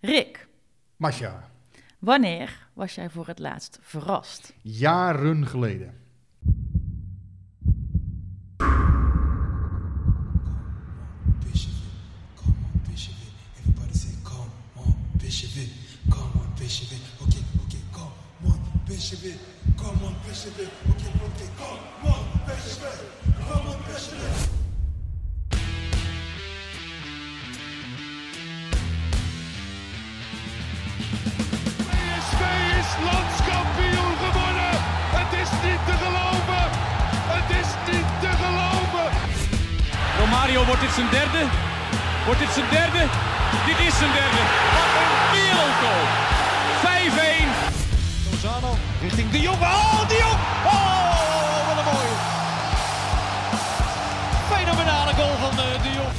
Rick, Masha, wanneer was jij voor het laatst verrast? jaren geleden. Come on, come on, landskampioen geworden. Het is niet te geloven. Het is niet te geloven. Romario, wordt dit zijn derde? Wordt dit zijn derde? Dit is zijn derde. Wat een wereldgoal. 5-1. Lozano richting De Jong. Oh, De Jong. Oh, wat een mooie. Fenomenale goal van De Jong.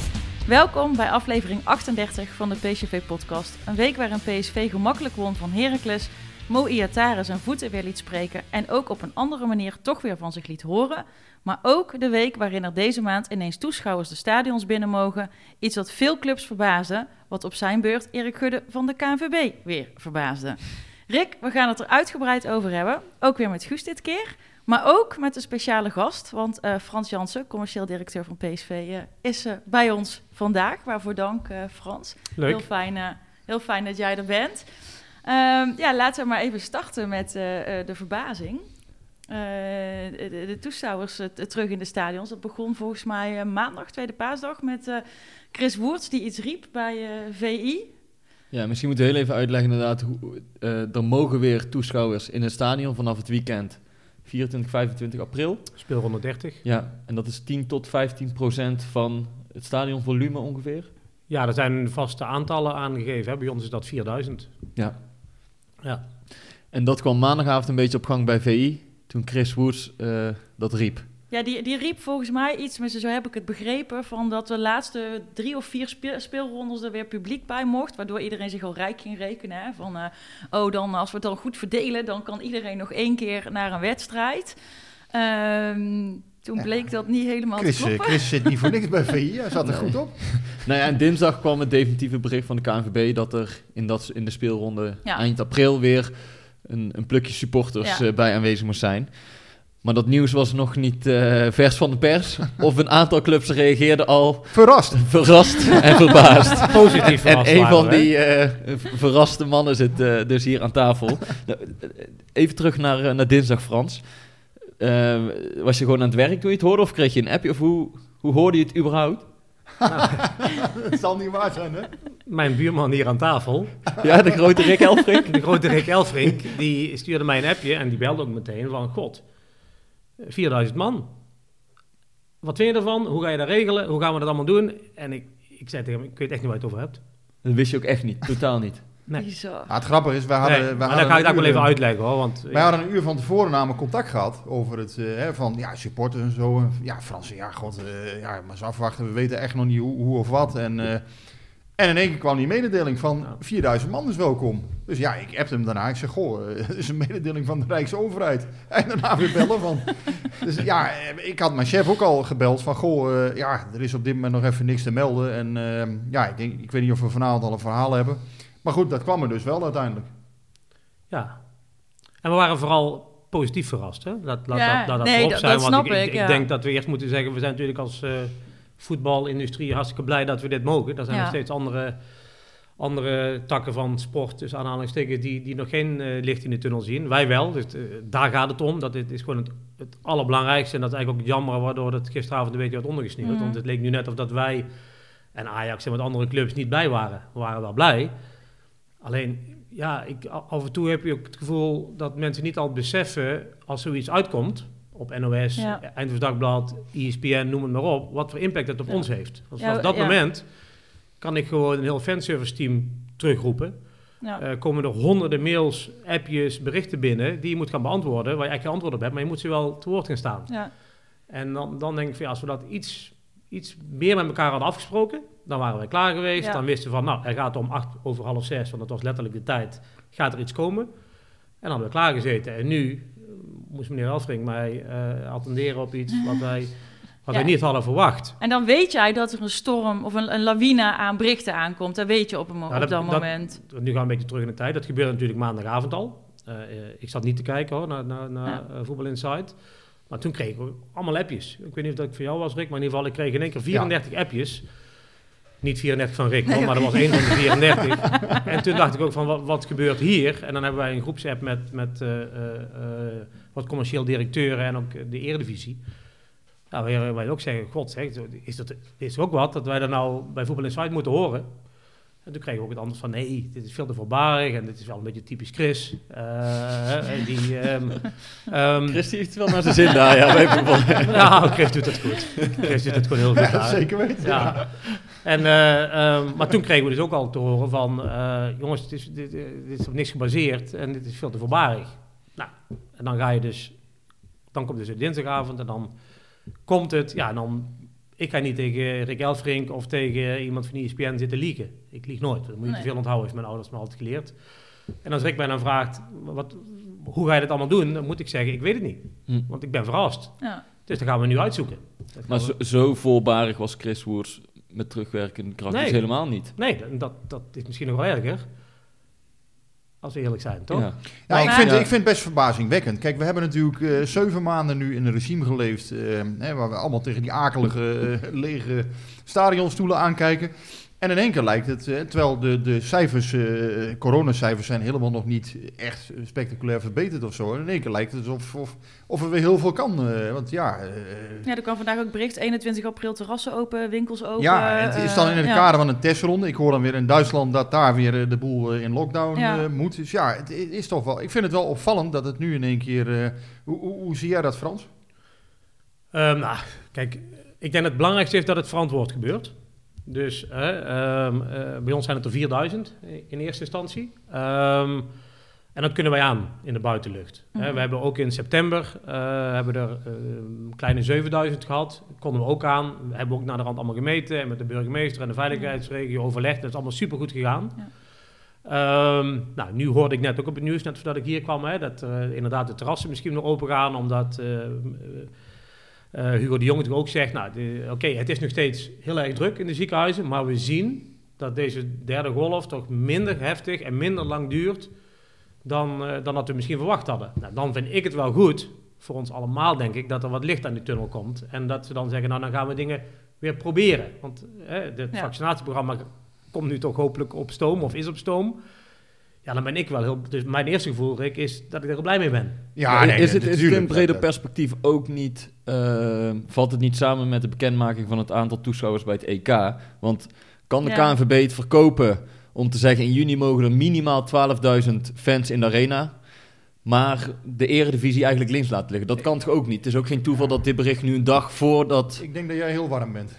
Welkom bij aflevering 38 van de PSV-podcast. Een week waarin PSV gemakkelijk won van Heracles, Mo Iatare zijn voeten weer liet spreken en ook op een andere manier toch weer van zich liet horen. Maar ook de week waarin er deze maand ineens toeschouwers de stadions binnen mogen. Iets wat veel clubs verbaasde, wat op zijn beurt Erik Gudde van de KNVB weer verbaasde. Rick, we gaan het er uitgebreid over hebben. Ook weer met Guus dit keer. Maar ook met een speciale gast, want eh, Frans Jansen, commercieel directeur van PSV, eh, is eh, bij ons vandaag. Waarvoor dank, Frans. Leuk. Heel fijn, heel fijn dat jij er bent. Ehm, ja, laten we maar even starten met eh, eh, de verbazing. Eh, de, toeschouwers terug in de stadions. Dat begon volgens mij eh, maandag, tweede paasdag, met eh, Chris Woerts die iets riep bij eh, VI. Ja, misschien moeten we heel even uitleggen inderdaad. Hoe, eh, er mogen weer toeschouwers in het stadion vanaf het weekend 24, 25 april. Speelronde 30. Ja, en dat is 10 tot 15 procent van het stadionvolume ongeveer. Ja, er zijn vaste aantallen aangegeven. Hè. Bij ons is dat 4000. Ja. Ja. En dat kwam maandagavond een beetje op gang bij VI, toen Chris Woods eh, dat riep. Ja, die, die riep volgens mij iets, maar zo heb ik het begrepen, van dat de laatste drie of vier speel- speelrondes er weer publiek bij mocht, waardoor iedereen zich al rijk ging rekenen. Hè? Van, eh, oh, dan als we het dan goed verdelen, dan kan iedereen nog één keer naar een wedstrijd. Ehm, toen bleek dat niet helemaal Chris, te eh, kloppen. Chris zit niet voor niks bij VI, hij zat er goed op. Nou ja, en dinsdag kwam het definitieve bericht van de KNVB dat er in, dat, in de speelronde Ja. eind april weer een, een plukje supporters Ja. eh, bij aanwezig moest zijn. Maar dat nieuws was nog niet eh, vers van de pers. Of een aantal clubs reageerden al Verrast. verrast en verbaasd. Positief En verrast een waren van we, die eh, verraste mannen zit eh, dus hier aan tafel. Nou, Even terug naar, naar dinsdag, Frans. Eh, was je gewoon aan het werk toen je het hoorde? Of kreeg je een appje? Of hoe, hoe hoorde je het überhaupt? Het zal niet waar zijn, hè? Mijn buurman hier aan tafel, Ja, de grote Rick Elfrink. de grote Rick Elfrink, die stuurde mij een appje en die belde ook meteen van... God, 4000 man. Wat vind je ervan? Hoe ga je dat regelen? Hoe gaan we dat allemaal doen? En ik, ik zei tegen hem, ik weet echt niet waar je het over hebt. Dat wist je ook echt niet, totaal niet. Nee. Bizar. Ja, het grappige is, wij hadden, Nee, wij maar hadden dan ga ik dat wel even uitleggen hoor, want... Wij hadden een uur van tevoren namelijk contact gehad over het, eh, hè, van ja, supporters en zo. En, Ja, Fransen, ja, god, eh, ja, maar eens afwachten, we weten echt nog niet hoe, hoe of wat. En, eh, en in één keer kwam die mededeling van Ja. 4000 man is welkom. Dus ja, ik appte hem daarna. Ik zeg, goh, het is een mededeling van de Rijksoverheid. En daarna weer bellen van... Dus ja, ik had mijn chef ook al gebeld van, goh, ja, er is op dit moment nog even niks te melden. En ja, ik, denk, ik weet niet of we vanavond al een verhaal hebben. Maar goed, dat kwam er dus wel uiteindelijk. Ja. En we waren vooral positief verrast. Hè? Dat, laat, Ja, dat, laat dat nee, dat- zijn. dat want snap ik, ik, ik, ik ja. denk dat we eerst moeten zeggen... we zijn natuurlijk als eh, voetbalindustrie hartstikke blij dat we dit mogen. Er zijn Ja. nog steeds andere, andere takken van sport, dus aanhalingstekens... Die, die nog geen eh, licht in de tunnel zien. Wij wel, dus eh, daar gaat het om. Dat dit is gewoon het, het allerbelangrijkste. En dat is eigenlijk ook jammer... waardoor het gisteravond een beetje werd ondergesneeuwd. Mhm. Want het leek nu net of dat wij en Ajax en met andere clubs niet blij waren. We waren wel blij... Alleen, ja, ik, af en toe heb je ook het gevoel dat mensen niet al beseffen als zoiets uitkomt op NOS, Ja. Eindhoven Dagblad, ESPN, noem het maar op, wat voor impact het op Ja. ons heeft. Want Ja, vanaf dat moment kan ik gewoon een heel fanservice team terugroepen. Ja. eh, komen er honderden mails, appjes, berichten binnen die je moet gaan beantwoorden, waar je eigenlijk geen antwoord op hebt, maar je moet ze wel te woord gaan staan. ja. En dan, dan denk ik van ja, als we dat iets, iets meer met elkaar hadden afgesproken, dan waren we klaar geweest. Ja. Dan wisten we van, nou, er gaat om acht over half zes, want dat was letterlijk de tijd, gaat er iets komen. En dan hadden we klaar gezeten. En nu eh, moest meneer Elfring mij eh, attenderen op iets wat wij, wat Ja. wij niet hadden verwacht. En dan weet jij dat er een storm of een, een lawine aan berichten aankomt. Dat weet je op, een Nou, op dat- dat, dat- moment. Nu gaan we een beetje terug in de tijd. Dat gebeurde natuurlijk maandagavond al. Eh, ik zat niet te kijken hoor, naar, naar, naar Ja. Voetbal Insight. Maar toen kregen we allemaal appjes. Ik weet niet of dat voor jou was, Rick, maar in ieder geval, ik kreeg in één keer 34 appjes. Niet 34 van Rick, maar dat was één van de 34. en toen dacht ik ook van, wat, wat gebeurt hier? En dan hebben wij een groepsapp met, met eh, eh, eh, wat commercieel directeuren en ook de eredivisie. Nou, waar wij ook zeggen, god zeg, is dat is ook wat dat wij dat nou bij Voetbal Insight moeten horen? En toen kregen we ook het antwoord van, nee, dit is veel te voorbarig en dit is wel een beetje typisch Chris. Eh, die, ehm, ehm, Christy heeft het wel naar zijn zin daar, ja, nou, Chris doet het goed. Chris doet het gewoon heel goed daar. Zeker weten. Ja. En, eh, ehm, maar toen kregen we dus ook al te horen van... eh, jongens, het is, dit, eh, dit is op niks gebaseerd en dit is veel te voorbarig. Nou, en dan ga je dus... Dan komt dus de dinsdagavond en dan komt het... Ja, en dan... Ik ga niet tegen Rick Elfrink of tegen iemand van ESPN zitten liegen. Ik lieg nooit. Dat moet je Nee. te veel onthouden, heeft mijn ouders me altijd geleerd. En als Rick mij dan vraagt, wat, hoe ga je dat allemaal doen? Dan moet ik zeggen, ik weet het niet. Hm. Want ik ben verrast. Ja. Dus dat gaan we nu uitzoeken. Maar we- zo, zo voorbarig was Chris Woers met terugwerkende kracht dus Nee. helemaal niet. Nee, dat, dat, dat is misschien nog wel erger. Als we eerlijk zijn, toch? Ja. Ja, ik vind, Ja. ik vind het best verbazingwekkend. Kijk, we hebben natuurlijk eh, zeven maanden nu in een regime geleefd... eh, hè, waar we allemaal tegen die akelige, eh, lege stadionstoelen aankijken. En in één keer lijkt het, eh, terwijl de, de cijfers, eh coronacijfers zijn helemaal nog niet echt spectaculair verbeterd of zo. En in één keer lijkt het alsof of, of er weer heel veel kan. eh, want ja, eh, ja, er kwam vandaag ook bericht. 21 april terrassen open, winkels open. ja, het is dan in het ja. kader van een testronde. Ik hoor dan weer in Duitsland dat daar weer de boel in lockdown Ja. eh, moet. Dus ja, het is toch wel. Ik vind het wel opvallend dat het nu in één keer. eh, hoe, hoe, hoe zie jij dat, Frans? Ehm, nou, kijk, ik denk dat het belangrijkste is dat het verantwoord gebeurt. Dus eh, ehm, eh, bij ons zijn het er 4000 in eerste instantie. Ehm, en dat kunnen wij aan in de buitenlucht. Mhm. we hebben ook in september eh, hebben er een kleine 7000 gehad. Konden we ook aan. We hebben ook naar de rand allemaal gemeten. En met de burgemeester en de veiligheidsregio overlegd. Dat is allemaal supergoed gegaan. Ja. Ehm, nou, nu hoorde ik net ook op het nieuws, net voordat ik hier kwam, hè, dat eh, inderdaad de terrassen misschien nog open gaan, omdat eh, eh, Hugo de Jong natuurlijk ook zegt, nou, de- oké, het is nog steeds heel erg druk in de ziekenhuizen, maar we zien dat deze derde golf toch minder heftig en minder lang duurt dan, eh, dan dat we misschien verwacht hadden. Nou, dan vind ik het wel goed, voor ons allemaal denk ik, dat er wat licht aan die tunnel komt en dat ze dan zeggen, nou, dan gaan we dingen weer proberen. Want eh, het Ja. vaccinatieprogramma komt nu toch hopelijk op stoom of is op stoom. Ja, dan ben ik wel heel... Dus mijn eerste gevoel, Rick, is dat ik er blij mee ben. Ja, nee, is, het, is het in breder perspectief ook niet... eh, valt het niet samen met de bekendmaking van het aantal toeschouwers bij het EK? Want kan de Ja. KNVB het verkopen om te zeggen... in juni mogen er minimaal 12.000 fans in de arena... maar de eredivisie eigenlijk links laten liggen? Dat kan toch ook niet? Het is ook geen toeval dat dit bericht nu een dag voordat... Ik denk dat jij heel warm bent.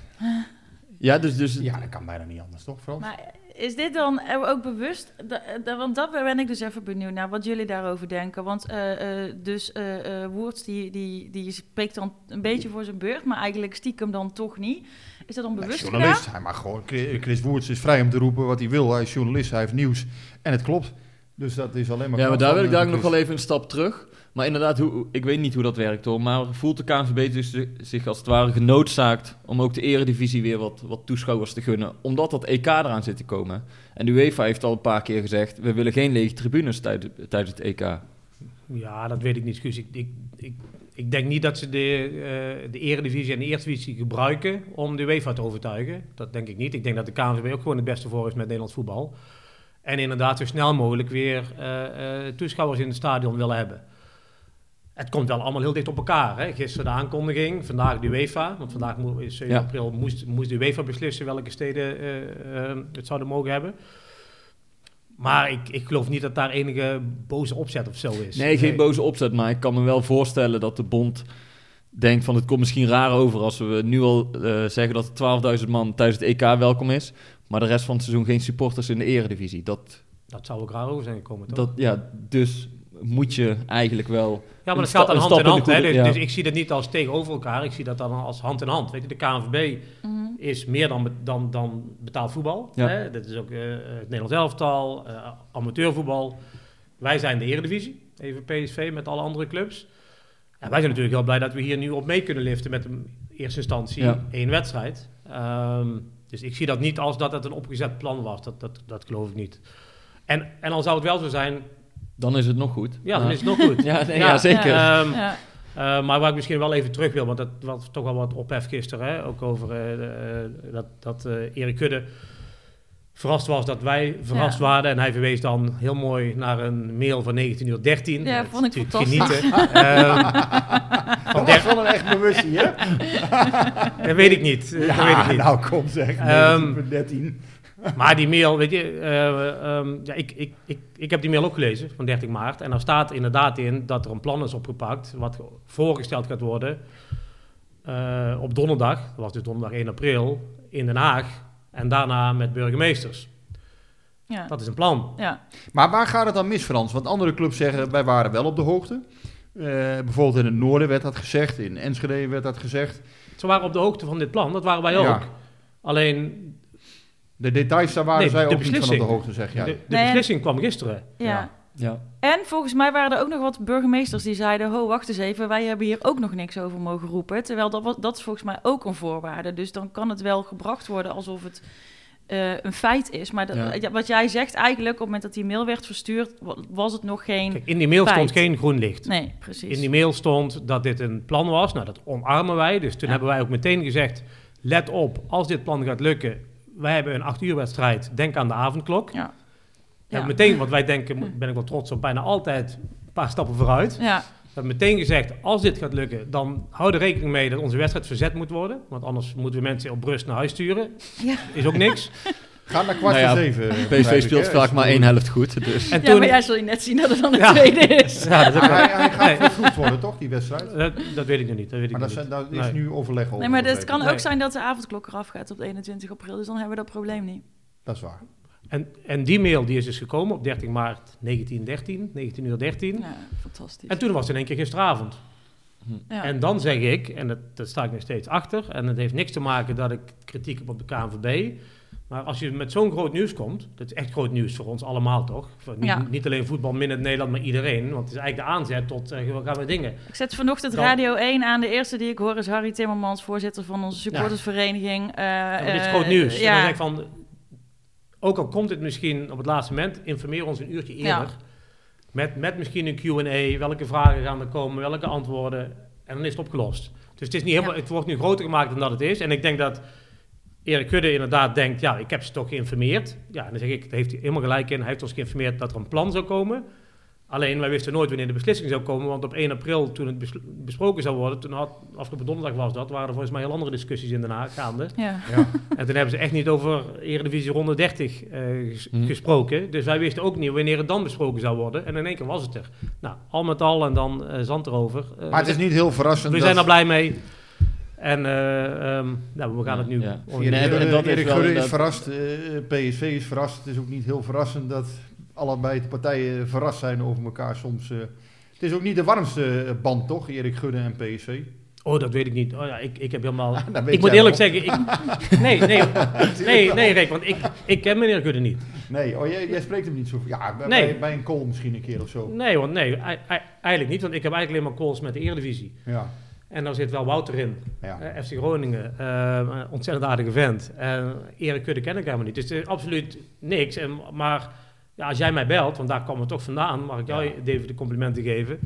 Ja, dus... dus Ja, dat kan bijna niet anders, toch, Frans? Maar is dit dan ook bewust? Da- want dat ben ik dus even benieuwd naar wat jullie daarover denken. Want eh, eh, dus eh eh, Woerts die, die, die spreekt dan een beetje voor zijn beurt, maar eigenlijk stiekem dan toch niet. Is dat dan Nee, bewust journalist. gedaan? Hij mag gewoon. Chris Woerts is vrij om te roepen wat hij wil. Hij is journalist, hij heeft nieuws. En het klopt. Dus dat is alleen maar. Ja, maar daar wil ik eh, daar nog wel even een stap terug. Maar inderdaad, hoe, ik weet niet hoe dat werkt hoor. Maar voelt de KNVB dus zi- zich als het ware genoodzaakt om ook de eredivisie weer wat, wat toeschouwers te gunnen? Omdat dat EK eraan zit te komen. En de UEFA heeft al een paar keer gezegd, we willen geen lege tribunes tijdens, het EK. Ja, dat weet ik niet, ik, ik, ik denk niet dat ze de, eh, de eredivisie en de eerste divisie gebruiken om de UEFA te overtuigen. Dat denk ik niet. Ik denk dat de KNVB ook gewoon het beste voor is met Nederlands voetbal. En inderdaad zo snel mogelijk weer eh, eh, toeschouwers in het stadion willen hebben. Het komt wel allemaal heel dicht op elkaar. Hè? Gisteren de aankondiging, vandaag de UEFA. Want vandaag mo- is 7 Ja. april moest, moest de UEFA beslissen welke steden eh, eh, het zouden mogen hebben. Maar ik, ik geloof niet dat daar enige boze opzet of zo is. Nee, geen boze opzet, maar ik kan me wel voorstellen dat de bond denkt van het komt misschien raar over als we nu al eh, zeggen dat 12.000 man tijdens het EK welkom is, maar de rest van het seizoen geen supporters in de eredivisie. Dat, Dat zou ook raar over zijn gekomen, toch? Dat, ja, dus moet je eigenlijk wel... ja, maar dat gaat dan hand in hand. Hè? Dus, ja. dus ik zie dat niet als tegenover elkaar. Ik zie dat dan als hand in hand. Weet je, de KNVB Mhm. is meer dan, dan, dan betaald voetbal. Ja. Hè? Dat is ook eh, het Nederlands elftal, eh, amateurvoetbal. Wij zijn de Eredivisie, even PSV met alle andere clubs. En wij zijn natuurlijk heel blij dat we hier nu op mee kunnen liften met in eerste instantie Ja. één wedstrijd. Ehm, dus ik zie dat niet als dat het een opgezet plan was. Dat, dat, dat geloof ik niet. En, en al zou het wel zo zijn, Dan is het nog goed. ja, dan is het nog goed. Ja, nee, ja, zeker. Ehm, Ja. eh, maar waar ik misschien wel even terug wil, want dat was toch wel wat ophef gisteren, hè? ook over eh, de, eh, dat, dat Erik Kudde verrast was dat wij verrast Ja. waren. En hij verwees dan heel mooi naar een mail van 19.13 uur. 13. Ja, Dat vond ik natuurlijk fantastisch. Genieten. Ehm, Dat was wel een echt bewustie, hè? dat weet ik niet. eh, dat weet ik niet. nou kom zeg. Ehm, 13. Maar die mail, weet je, eh, ehm, ja, ik, ik, ik, ik heb die mail ook gelezen van 30 maart. En daar staat inderdaad in dat er een plan is opgepakt, wat voorgesteld gaat worden eh, op donderdag, dat was dus donderdag 1 april, in Den Haag. En daarna met burgemeesters. Ja. Dat is een plan. Ja. Maar waar gaat het dan mis, Frans? Want andere clubs zeggen, wij waren wel op de hoogte. Eh, bijvoorbeeld in het noorden werd dat gezegd, in Enschede werd dat gezegd. Ze waren op de hoogte van dit plan, dat waren wij ook. Ja. Alleen De details, daar waren Nee, zij de ook niet van op de beslissing. hoogte, zeg jij. de, de Nee, en- beslissing kwam gisteren. Ja. Ja. Ja. En volgens mij waren er ook nog wat burgemeesters die zeiden: Ho, wacht eens even, wij hebben hier ook nog niks over mogen roepen. Terwijl dat, was, dat is volgens mij ook een voorwaarde. Dus dan kan het wel gebracht worden alsof het eh, een feit is. Maar dat, Ja. wat jij zegt eigenlijk, op het moment dat die mail werd verstuurd, wa- was het nog geen. Kijk, in die mail Feit. stond geen groen licht. Nee, precies. In die mail stond dat dit een plan was. Nou, dat omarmen wij. Dus toen Ja. hebben wij ook meteen gezegd: let op, als dit plan gaat lukken. Wij hebben een acht uur wedstrijd. Denk aan de avondklok. Ja. We Ja. hebben meteen, wat wij denken, ben ik wel trots op, bijna altijd een paar stappen vooruit. We Ja, hebben meteen gezegd: als dit gaat lukken, dan hou er rekening mee dat onze wedstrijd verzet moet worden. Want anders moeten we mensen op rust naar huis sturen. Ja. Is ook niks. Ga naar kwart Nou ja, voor zeven. PSV speelt vaak maar één helft goed. Dus. En ja toen, maar jij zul je net zien dat het dan een Ja. tweede is. Ja, dat, Hij, hij gaat Nee. vervroegd worden, toch, die wedstrijd? dat, dat weet ik nog niet. Dat weet ik Maar dat, zijn, niet. daar is Nee. nu overleg over. Nee, maar het kan Nee. ook zijn dat de avondklok eraf gaat op 21 april. Dus dan hebben we dat probleem niet. Dat is waar. En, en die mail die is dus gekomen op 13 maart 1913, 19 uur 13. Ja, fantastisch. En toen was het in één keer gisteravond. ja. En dan zeg ik, en dat, dat sta ik nog steeds achter, en het heeft niks te maken dat ik kritiek heb op de KNVB. Maar als je met zo'n groot nieuws komt, dat is echt groot nieuws voor ons allemaal toch? Niet, Ja. niet alleen voetbal, min het Nederland, maar iedereen. Want het is eigenlijk de aanzet tot, uh, gaan we dingen. Ik zet vanochtend Dan- Radio 1 aan. De eerste die ik hoor is Harry Timmermans, voorzitter van onze supportersvereniging. Eh, Ja, maar dit is eh, groot nieuws. En dan Ja, zeg ik van, ook al komt het misschien op het laatste moment, informeer ons een uurtje eerder. Met, met misschien een Q&A, welke vragen gaan er komen, welke antwoorden. En dan is het opgelost. Dus het, is niet helemaal, Ja. het wordt nu groter gemaakt dan dat het is. En ik denk dat Erik Kudde inderdaad denkt, ja, ik heb ze toch geïnformeerd. Ja, en dan zeg ik, daar heeft hij helemaal gelijk in. Hij heeft ons geïnformeerd dat er een plan zou komen. Alleen, wij wisten nooit wanneer de beslissing zou komen. Want op 1 april, toen het bes- besproken zou worden, toen had, afgelopen donderdag was dat, waren er volgens mij heel andere discussies in Den Haag gaande. ja. Ja. En toen hebben ze echt niet over Eredivisie ronde 30 eh, ges- Hm. gesproken. Dus wij wisten ook niet wanneer het dan besproken zou worden. En in één keer was het er. Nou, al met al en dan eh, zand erover. Eh, Maar het is niet heel verrassend we dat zijn er blij mee. En eh, ehm, nou, we gaan het nu... Ja. om- Erik, Nee, en Gudde- dat is Erik wel Gudde is inderdaad- verrast, eh, PSV is verrast. Het is ook niet heel verrassend dat allebei de partijen verrast zijn over elkaar soms. eh. het is ook niet de warmste eh, band, toch, Erik Gudde en PSV? Oh, dat weet ik niet. Oh ja, ik, ik heb helemaal... Weet ik moet eerlijk wel. zeggen... Ik, nee, nee, nee, nee, Rick, want ik, ik ken meneer Gudde niet. Nee, oh, jij, jij spreekt hem niet zo. Ja, bij, Nee. bij, bij een call misschien een keer of zo. Nee, want nee, ei- ei- eigenlijk niet. Want ik heb eigenlijk alleen maar calls met de Eredivisie. Ja, En daar zit wel Wouter in. ja. Eh, FC Groningen, eh, een ontzettend aardige vent. En Erik Kudde ken ik helemaal niet. Dus het is absoluut niks. En, maar ja, als jij mij belt, want daar kwam het toch vandaan, mag ik jou Ja. even de complimenten geven.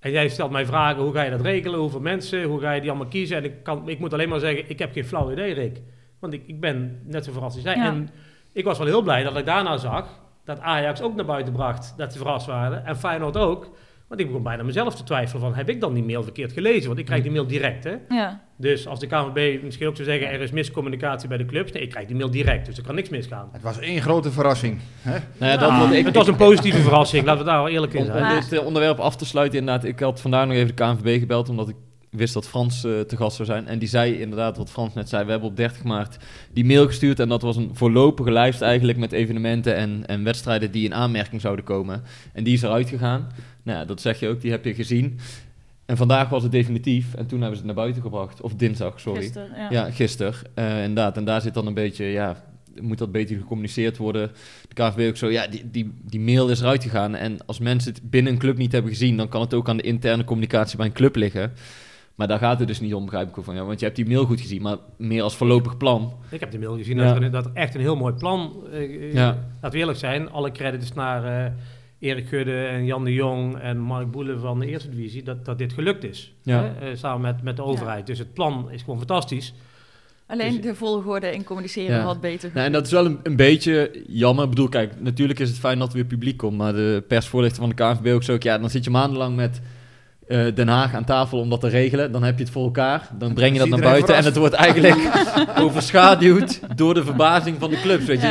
En jij stelt mij vragen, hoe ga je dat regelen? Hoeveel mensen? Hoe ga je die allemaal kiezen? En ik, kan, ik moet alleen maar zeggen, ik heb geen flauw idee, Rick. Want ik, ik ben net zo verrast als jij. Ja. En ik was wel heel blij dat ik daarna zag dat Ajax ook naar buiten bracht dat ze verrast waren. En Feyenoord ook. Want ik begon bijna mezelf te twijfelen van, heb ik dan die mail verkeerd gelezen? Want ik krijg die mail direct, hè. ja. Dus als de KNVB misschien ook zou zeggen, er is miscommunicatie bij de clubs. Nee, ik krijg die mail direct, dus er kan niks misgaan. Het was één grote verrassing. Hè? Nou ja, dat, ik, het was een positieve verrassing, laten we daar wel eerlijk in zijn. om dit eh, onderwerp af te sluiten, inderdaad. Ik had vandaag nog even de KNVB gebeld, omdat ik wist dat Frans eh, te gast zou zijn. En die zei inderdaad wat Frans net zei. We hebben op 30 maart die mail gestuurd. En dat was een voorlopige lijst eigenlijk met evenementen en, en wedstrijden die in aanmerking zouden komen. En die is eruit gegaan. Nou ja, dat zeg je ook, die heb je gezien. En vandaag was het definitief. En toen hebben ze het naar buiten gebracht. Of dinsdag, sorry. Gisteren, ja. Ja, gisteren. Eh, inderdaad. En daar zit dan een beetje, ja, moet dat beter gecommuniceerd worden. De KVB ook zo, ja, die, die, die mail is eruit gegaan. En als mensen het binnen een club niet hebben gezien, dan kan het ook aan de interne communicatie bij een club liggen. Maar daar gaat het dus niet om, begrijp ik ook van. Ja, want je hebt die mail goed gezien, maar meer als voorlopig plan. Ik heb de mail gezien Ja. dat, er, dat er echt een heel mooi plan... eh, Ja. Laten we eerlijk zijn, alle credits naar eh, Erik Gudde en Jan de Jong en Mark Boelen van de Eerste Divisie... dat, dat dit gelukt is, Ja. hè, eh, samen met, met de overheid. Dus het plan is gewoon fantastisch. Alleen Dus- de volgorde in communiceren Ja. had beter Nou, en dat is wel een, een beetje jammer. Ik bedoel, kijk, natuurlijk is het fijn dat er weer publiek komt. Maar de persvoorlichter van de KNVB ook zo... Ja, dan zit je maandenlang met eh, Den Haag aan tafel om dat te regelen. Dan heb je het voor elkaar. Dan breng je dat naar buiten. En het wordt eigenlijk overschaduwd door de verbazing van de clubs. Weet je,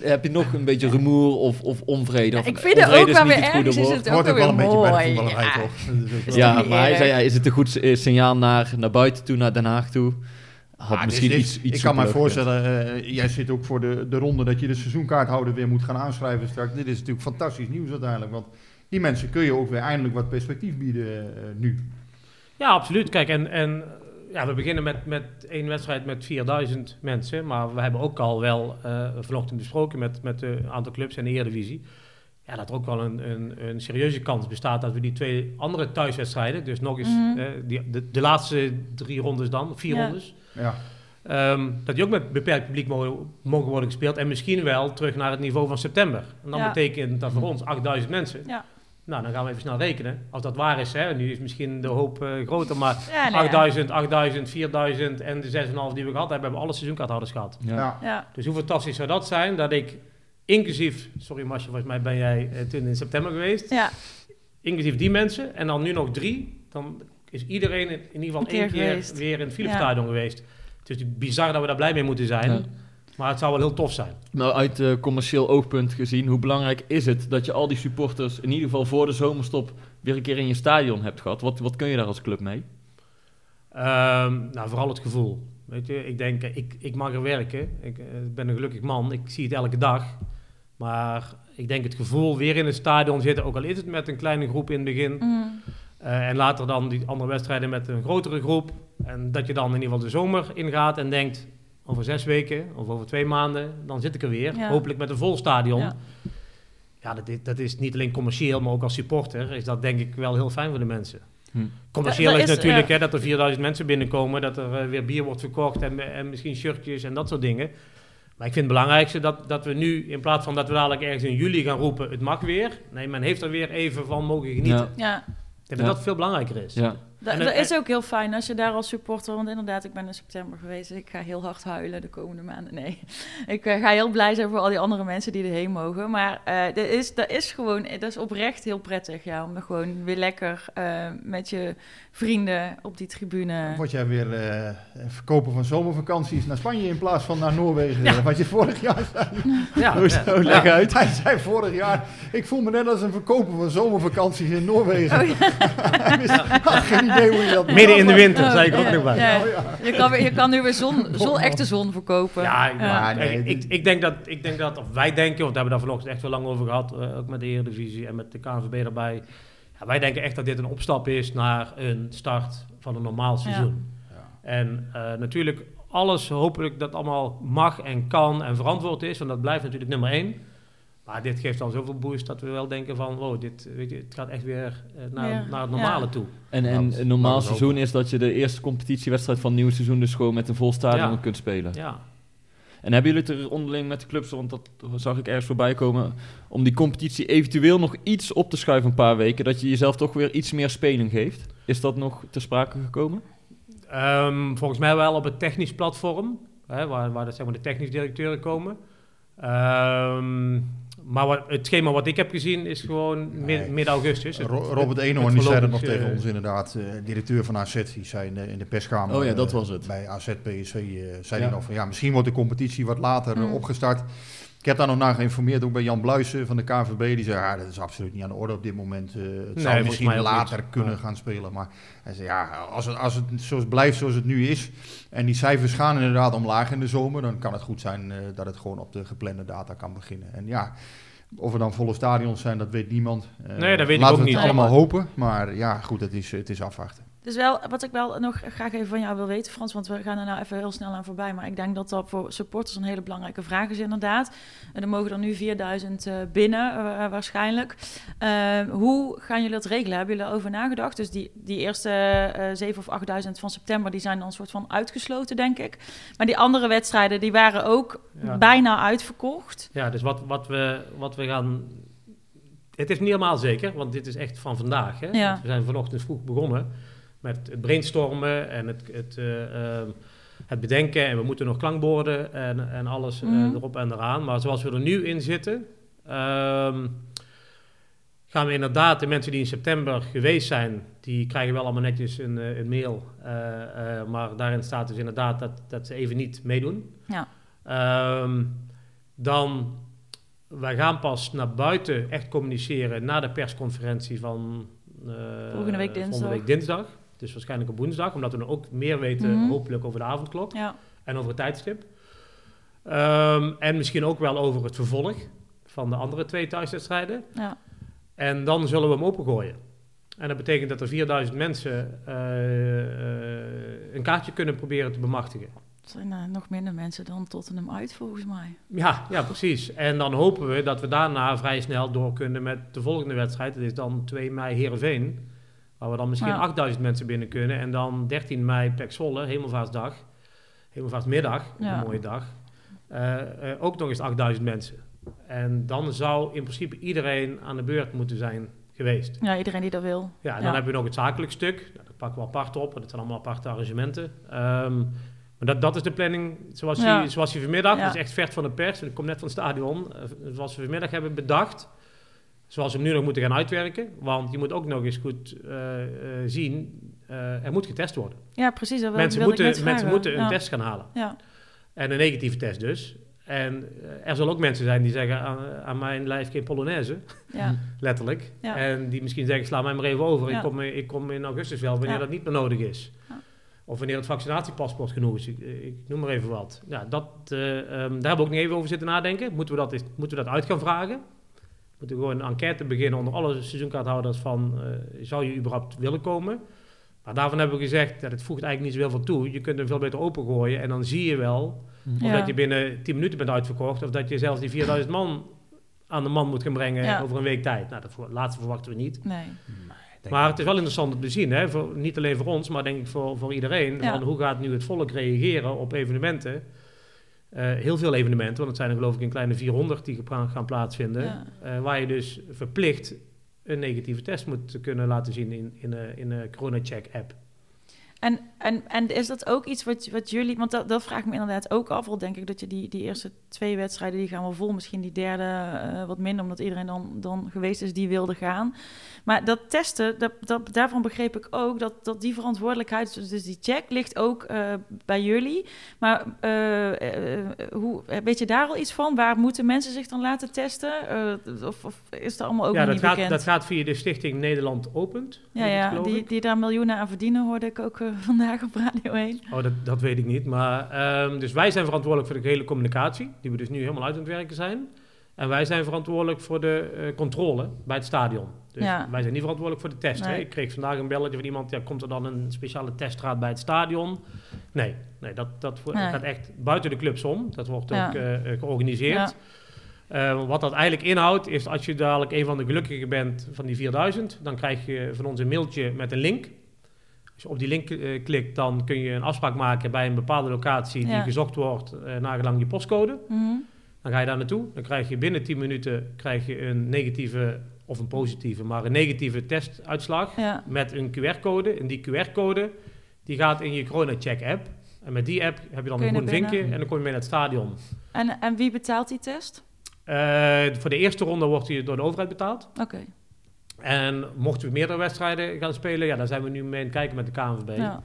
Ja. Heb je nog een beetje rumoer of, of onvrede. Of, ik vind het ook wel weer het goede ergens is woord. het ook ook wel een weer beetje bij de mooi. voetballerij, Ja. toch? Is Ja. Maar hij zei, ja, is het een goed eh, signaal naar, naar buiten toe, naar Den Haag toe? Had Ah, misschien dit iets, iets ik kan me voorstellen, eh, jij zit ook voor de, de ronde dat je de seizoenkaarthouder weer moet gaan aanschrijven straks. Dit is natuurlijk fantastisch nieuws uiteindelijk, want die mensen kun je ook weer eindelijk wat perspectief bieden eh, nu. Ja, absoluut. Kijk, en, en ja, we beginnen met, met één wedstrijd met 4000 mensen. Maar we hebben ook al wel eh, vanochtend besproken met, met een aantal clubs en de Eredivisie. Ja, dat er ook wel een, een, een serieuze kans bestaat dat we die twee andere thuiswedstrijden, dus nog eens Mhm. eh, die, de, de laatste drie rondes dan, vier Ja. rondes, Ja, ehm, dat die ook met beperkt publiek mogen, mogen worden gespeeld. En misschien wel terug naar het niveau van september. En dan Ja. betekent dat voor ons 8000 mensen. Ja. Nou, dan gaan we even snel rekenen. Als dat waar is, hè, nu is misschien de hoop eh, groter, maar Ja, nee, ja. 8000, 8000, 4000 en de 6,5 die we gehad hebben, hebben we alle seizoenkaarthouders gehad. Ja. ja. Ja. Dus hoe fantastisch zou dat zijn dat ik inclusief, sorry Masje, volgens mij ben jij eh, toen in september geweest, Ja. inclusief die mensen en dan nu nog drie, dan is iedereen in ieder geval Een keer één keer geweest. weer in het Philipsstadion geweest. Het is bizar dat we daar blij mee moeten zijn, Ja. Maar het zou wel heel tof zijn. Nou, uit eh, commercieel oogpunt gezien, hoe belangrijk is het dat je al die supporters in ieder geval voor de zomerstop weer een keer in je stadion hebt gehad? Wat, wat kun je daar als club mee? Ehm, nou, vooral het gevoel. Weet je, ik denk, ik, ik mag er werken. Ik eh, ben een gelukkig man. Ik zie het elke dag. Maar ik denk het gevoel weer in het stadion zitten, ook al is het met een kleine groep in het begin. Mm. eh, en later dan die andere wedstrijden met een grotere groep. En dat je dan in ieder geval de zomer ingaat en denkt, over zes weken of over twee maanden, dan zit ik er weer. Ja. Hopelijk met een vol stadion. Ja. Ja, dat, is, dat is niet alleen commercieel, maar ook als supporter is dat denk ik wel heel fijn voor de mensen. Hm. Commercieel is, natuurlijk ja. hè, dat er 4000 mensen binnenkomen, dat er eh, weer bier wordt verkocht en, en misschien shirtjes en dat soort dingen. Maar ik vind het belangrijkste dat, dat we nu, in plaats van dat we dadelijk ergens in juli gaan roepen, het mag weer. Nee, men heeft er weer even van mogen genieten. Ja. Ja. Ik denk dat Ja. dat veel belangrijker is. Ja. Dat, En dat het- is ook heel fijn als je daar als supporter, want inderdaad, ik ben in september geweest. Ik ga heel hard huilen de komende maanden. Nee, ik eh, ga heel blij zijn voor al die andere mensen die erheen mogen. Maar eh dat, is, dat is gewoon, dat is oprecht heel prettig, ja, om er gewoon weer lekker eh, met je vrienden op die tribune. Word jij weer eh, verkopen van zomervakanties naar Spanje in plaats van naar Noorwegen, eh, wat je vorig jaar zei. Ja, Hoezo? ja. Leg uit. Hij zei vorig jaar, ik voel me net als een verkoper van zomervakanties in Noorwegen. Hij wist- had geen idee hoe je dat Midden in de winter, Oh, zei ik ook ja, nog bij. ja. Oh, ja. Je, kan, weer- je kan nu weer zon, zon, echte zon verkopen. Ja, Ja, nee, ik, ik, ik denk dat, ik denk dat, of wij denken, want we hebben daar vanochtend echt wel lang over gehad, eh, ook met de Eredivisie en met de KNVB erbij. Ja, wij denken echt dat dit een opstap is naar een start van een normaal seizoen. En eh, natuurlijk, alles hopelijk dat allemaal mag en kan en verantwoord is, want dat blijft natuurlijk nummer één. Maar dit geeft dan zoveel boost dat we wel denken van, wow, dit, weet je, het gaat echt weer eh, naar, Ja. naar het normale Ja. toe. En, Nou, en dat een normaal seizoen is dat je de eerste competitiewedstrijd van het nieuwe seizoen dus gewoon met een vol stadion Ja. kunt spelen. Ja. En hebben jullie het er onderling met de clubs, want dat zag ik ergens voorbij komen, om die competitie eventueel nog iets op te schuiven een paar weken, dat je jezelf toch weer iets meer speling geeft? Is dat nog ter sprake gekomen? Ehm, volgens mij wel op het technisch platform, hè, waar, waar de, zeg maar, de technisch directeuren komen. Ehm, maar wat, het schema wat ik heb gezien is gewoon Nee. midden augustus. Het- Ro- het- Robert Eenhoorn die zei dat nog tegen eh, ons inderdaad, eh, directeur van AZ, die zei in de, in de perskamer. Oh ja, dat eh, was het. Bij AZ PSV eh, zei hij nog van ja, misschien wordt de competitie wat later eh, Mm. opgestart. Heb daar nog naar geïnformeerd, ook bij Jan Bluijsen van de KVB. Die zei, ja, dat is absoluut niet aan de orde op dit moment. Eh, het zou misschien later niet. kunnen Ja. gaan spelen. Maar hij zei, ja, als het, als het zoals blijft zoals het nu is... en die cijfers gaan inderdaad omlaag in de zomer... dan kan het goed zijn eh, dat het gewoon op de geplande data kan beginnen. En ja... Of er dan volle stadions zijn, dat weet niemand. Eh, Nee, dat weet ik laten ook we het niet. allemaal hopen. Maar ja, goed, het is, het is afwachten. Dus wel, wat ik wel nog graag even van jou wil weten, Frans, want we gaan er nou even heel snel aan voorbij. Maar ik denk dat dat voor supporters een hele belangrijke vraag is, inderdaad. En er mogen er nu 4000 eh, binnen, eh, waarschijnlijk. Eh, hoe gaan jullie dat regelen? Hebben jullie erover nagedacht? Dus die, die eerste eh 7 of 8000 van september, die zijn dan een soort van uitgesloten, denk ik. Maar die andere wedstrijden, die waren ook Ja. bijna uitverkocht. Ja, dus wat, wat, we, wat we gaan... Het is niet helemaal zeker, want dit is echt van vandaag. Hè? Ja. We zijn vanochtend vroeg begonnen met het brainstormen en het, het, eh, ehm, het bedenken. En we moeten nog klankborden en, en alles eh, Mhm. erop en eraan. Maar zoals we er nu in zitten... ehm, gaan we inderdaad de mensen die in september geweest zijn... die krijgen wel allemaal netjes een, eh, een mail. maar daarin staat dus inderdaad dat, dat ze even niet meedoen. Ja. Ehm, dan, wij gaan pas naar buiten echt communiceren na de persconferentie van Volgende week dinsdag. volgende week dinsdag. Dus waarschijnlijk op woensdag, omdat we dan ook meer weten, Mhm. hopelijk over de avondklok Ja. en over het tijdstip. Ehm, en misschien ook wel over het vervolg van de andere twee thuiswedstrijden. Ja. En dan zullen we hem opengooien. En dat betekent dat er 4000 mensen eh, eh, een kaartje kunnen proberen te bemachtigen. Het zijn eh, nog minder mensen dan Tottenham uit, volgens mij. Ja, ja, precies. En dan hopen we dat we daarna vrij snel door kunnen met de volgende wedstrijd. Dat is dan 2 mei Heerenveen. Waar we dan misschien Ja. 8000 mensen binnen kunnen. En dan 13 mei Pek Zwolle, Hemelvaartsdag. Hemelvaartsmiddag, Ja. een mooie dag. Eh, eh, ook nog eens 8000 mensen. En dan zou in principe iedereen aan de beurt moeten zijn geweest. Ja, iedereen die dat wil. Ja, en dan Ja. hebben we nog het zakelijk stuk. Nou, dat pakken we apart op, want dat zijn allemaal aparte arrangementen. Ehm, maar dat, dat is de planning zoals, die, zoals vanmiddag, dat is echt vers van de pers. Ik kom net van het stadion. eh, zoals we vanmiddag hebben bedacht. Zoals we hem nu nog moeten gaan uitwerken. Want je moet ook nog eens goed eh, eh, zien, eh, er moet getest worden. Ja, precies. Dat mensen moeten, mensen vragen. moeten een ja. test gaan halen. Ja. En een negatieve test dus. En er zullen ook mensen zijn die zeggen aan, aan mijn lijf geen Polonaise. Ja. Letterlijk. Ja. En die misschien zeggen, sla mij maar even over. Ja. Ik, kom, ik kom in augustus wel, wanneer dat niet meer nodig is. Of wanneer het vaccinatiepaspoort genoeg is. Ik, ik noem maar even wat. Ja, dat, eh, ehm, daar hebben we ook nog even over zitten nadenken. Moeten we dat, moeten we dat uit gaan vragen? Moeten we gewoon een enquête beginnen onder alle seizoenkaarthouders van... eh, zou je überhaupt willen komen? Maar daarvan hebben we gezegd, dat het voegt eigenlijk niet zoveel van toe. Je kunt hem veel beter opengooien en dan zie je wel... Of Ja. dat je binnen 10 minuten bent uitverkocht. Of dat je zelfs die 4000 man aan de man moet gaan brengen Ja. over een week tijd. Nou, dat voor- laatste verwachten we niet. Nee. Maar het is wel interessant om te zien. Hè? Voor, niet alleen voor ons, maar denk ik voor, voor iedereen. Ja. Van hoe gaat nu het volk reageren op evenementen? Eh, heel veel evenementen, want het zijn er geloof ik een kleine 400 die gaan plaatsvinden. Ja. Eh, waar je dus verplicht een negatieve test moet kunnen laten zien in, in, een- in een corona-check-app. En, en, en is dat ook iets wat, wat jullie... Want dat, dat vraag ik me inderdaad ook af. Al denk ik dat je die, die eerste twee wedstrijden... die gaan wel vol. Misschien die derde eh, wat minder... omdat iedereen dan, dan geweest is die wilde gaan. Maar dat testen, dat, dat, daarvan begreep ik ook... dat, dat die verantwoordelijkheid... dus dus die check ligt ook eh, bij jullie. Maar eh, hoe, weet je daar al iets van? Waar moeten mensen zich dan laten testen? Of, of is dat allemaal ook ja, dat niet gaat, bekend? dat gaat via de stichting Nederland Opent. ja, ja die, die daar miljoenen aan verdienen... hoorde ik ook eh, vandaag op Radio 1. Oh, dat, dat weet ik niet. Maar, ehm, dus wij zijn verantwoordelijk voor de gehele communicatie, die we dus nu helemaal uit aan het werken zijn. En wij zijn verantwoordelijk voor de eh, controle bij het stadion. Dus Ja. wij zijn niet verantwoordelijk voor de test. Hè? Ik kreeg vandaag een belletje van iemand, ja, komt er dan een speciale teststraat bij het stadion? Nee, nee dat, dat gaat echt buiten de clubs om. Dat wordt Ja. ook eh, georganiseerd. Wat dat eigenlijk inhoudt, is als je dadelijk een van de gelukkigen bent van die 4000, dan krijg je van ons een mailtje met een link. Als je op die link eh, klikt, dan kun je een afspraak maken bij een bepaalde locatie die gezocht wordt, eh nagelang je postcode. Mhm. Dan ga je daar naartoe. Dan krijg je binnen 10 minuten krijg je een negatieve, of een positieve, maar een negatieve testuitslag Ja. met een QR-code. En die QR-code die gaat in je Corona-check-app. En met die app heb je dan je een groen vinkje en dan kom je mee naar het stadion. En, en wie betaalt die test? Eh, voor de eerste ronde wordt die door de overheid betaald. Oké. En mochten we meerdere wedstrijden gaan spelen, ja, daar zijn we nu mee aan het kijken met de KNVB. Ja.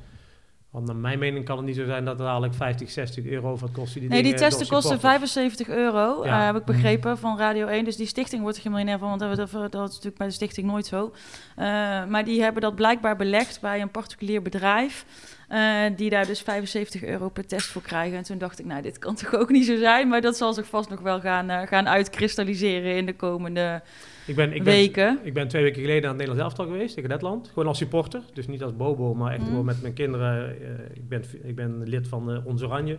Want naar mijn mening kan het niet zo zijn dat het dadelijk 50, 60 euro wat kost. Die Nee, die dingen testen kosten supporters. 75 euro, Ja. eh, heb ik begrepen van Radio 1. Dus die stichting wordt er gemeneerd van, want dat, dat, dat is natuurlijk bij de stichting nooit zo. Eh, maar die hebben dat blijkbaar belegd bij een particulier bedrijf. eh, die daar dus 75 euro per test voor krijgen. En toen dacht ik, nou, dit kan toch ook niet zo zijn. Maar dat zal zich vast nog wel gaan, eh, gaan uitkristalliseren in de komende Ik ben, ik ben, weken. Ik ben twee weken geleden aan het Nederlands elftal geweest tegen Letland. Gewoon als supporter. Dus niet als bobo, maar echt Mhm. gewoon met mijn kinderen. Eh, ik, ben, ik ben lid van eh, Ons Oranje.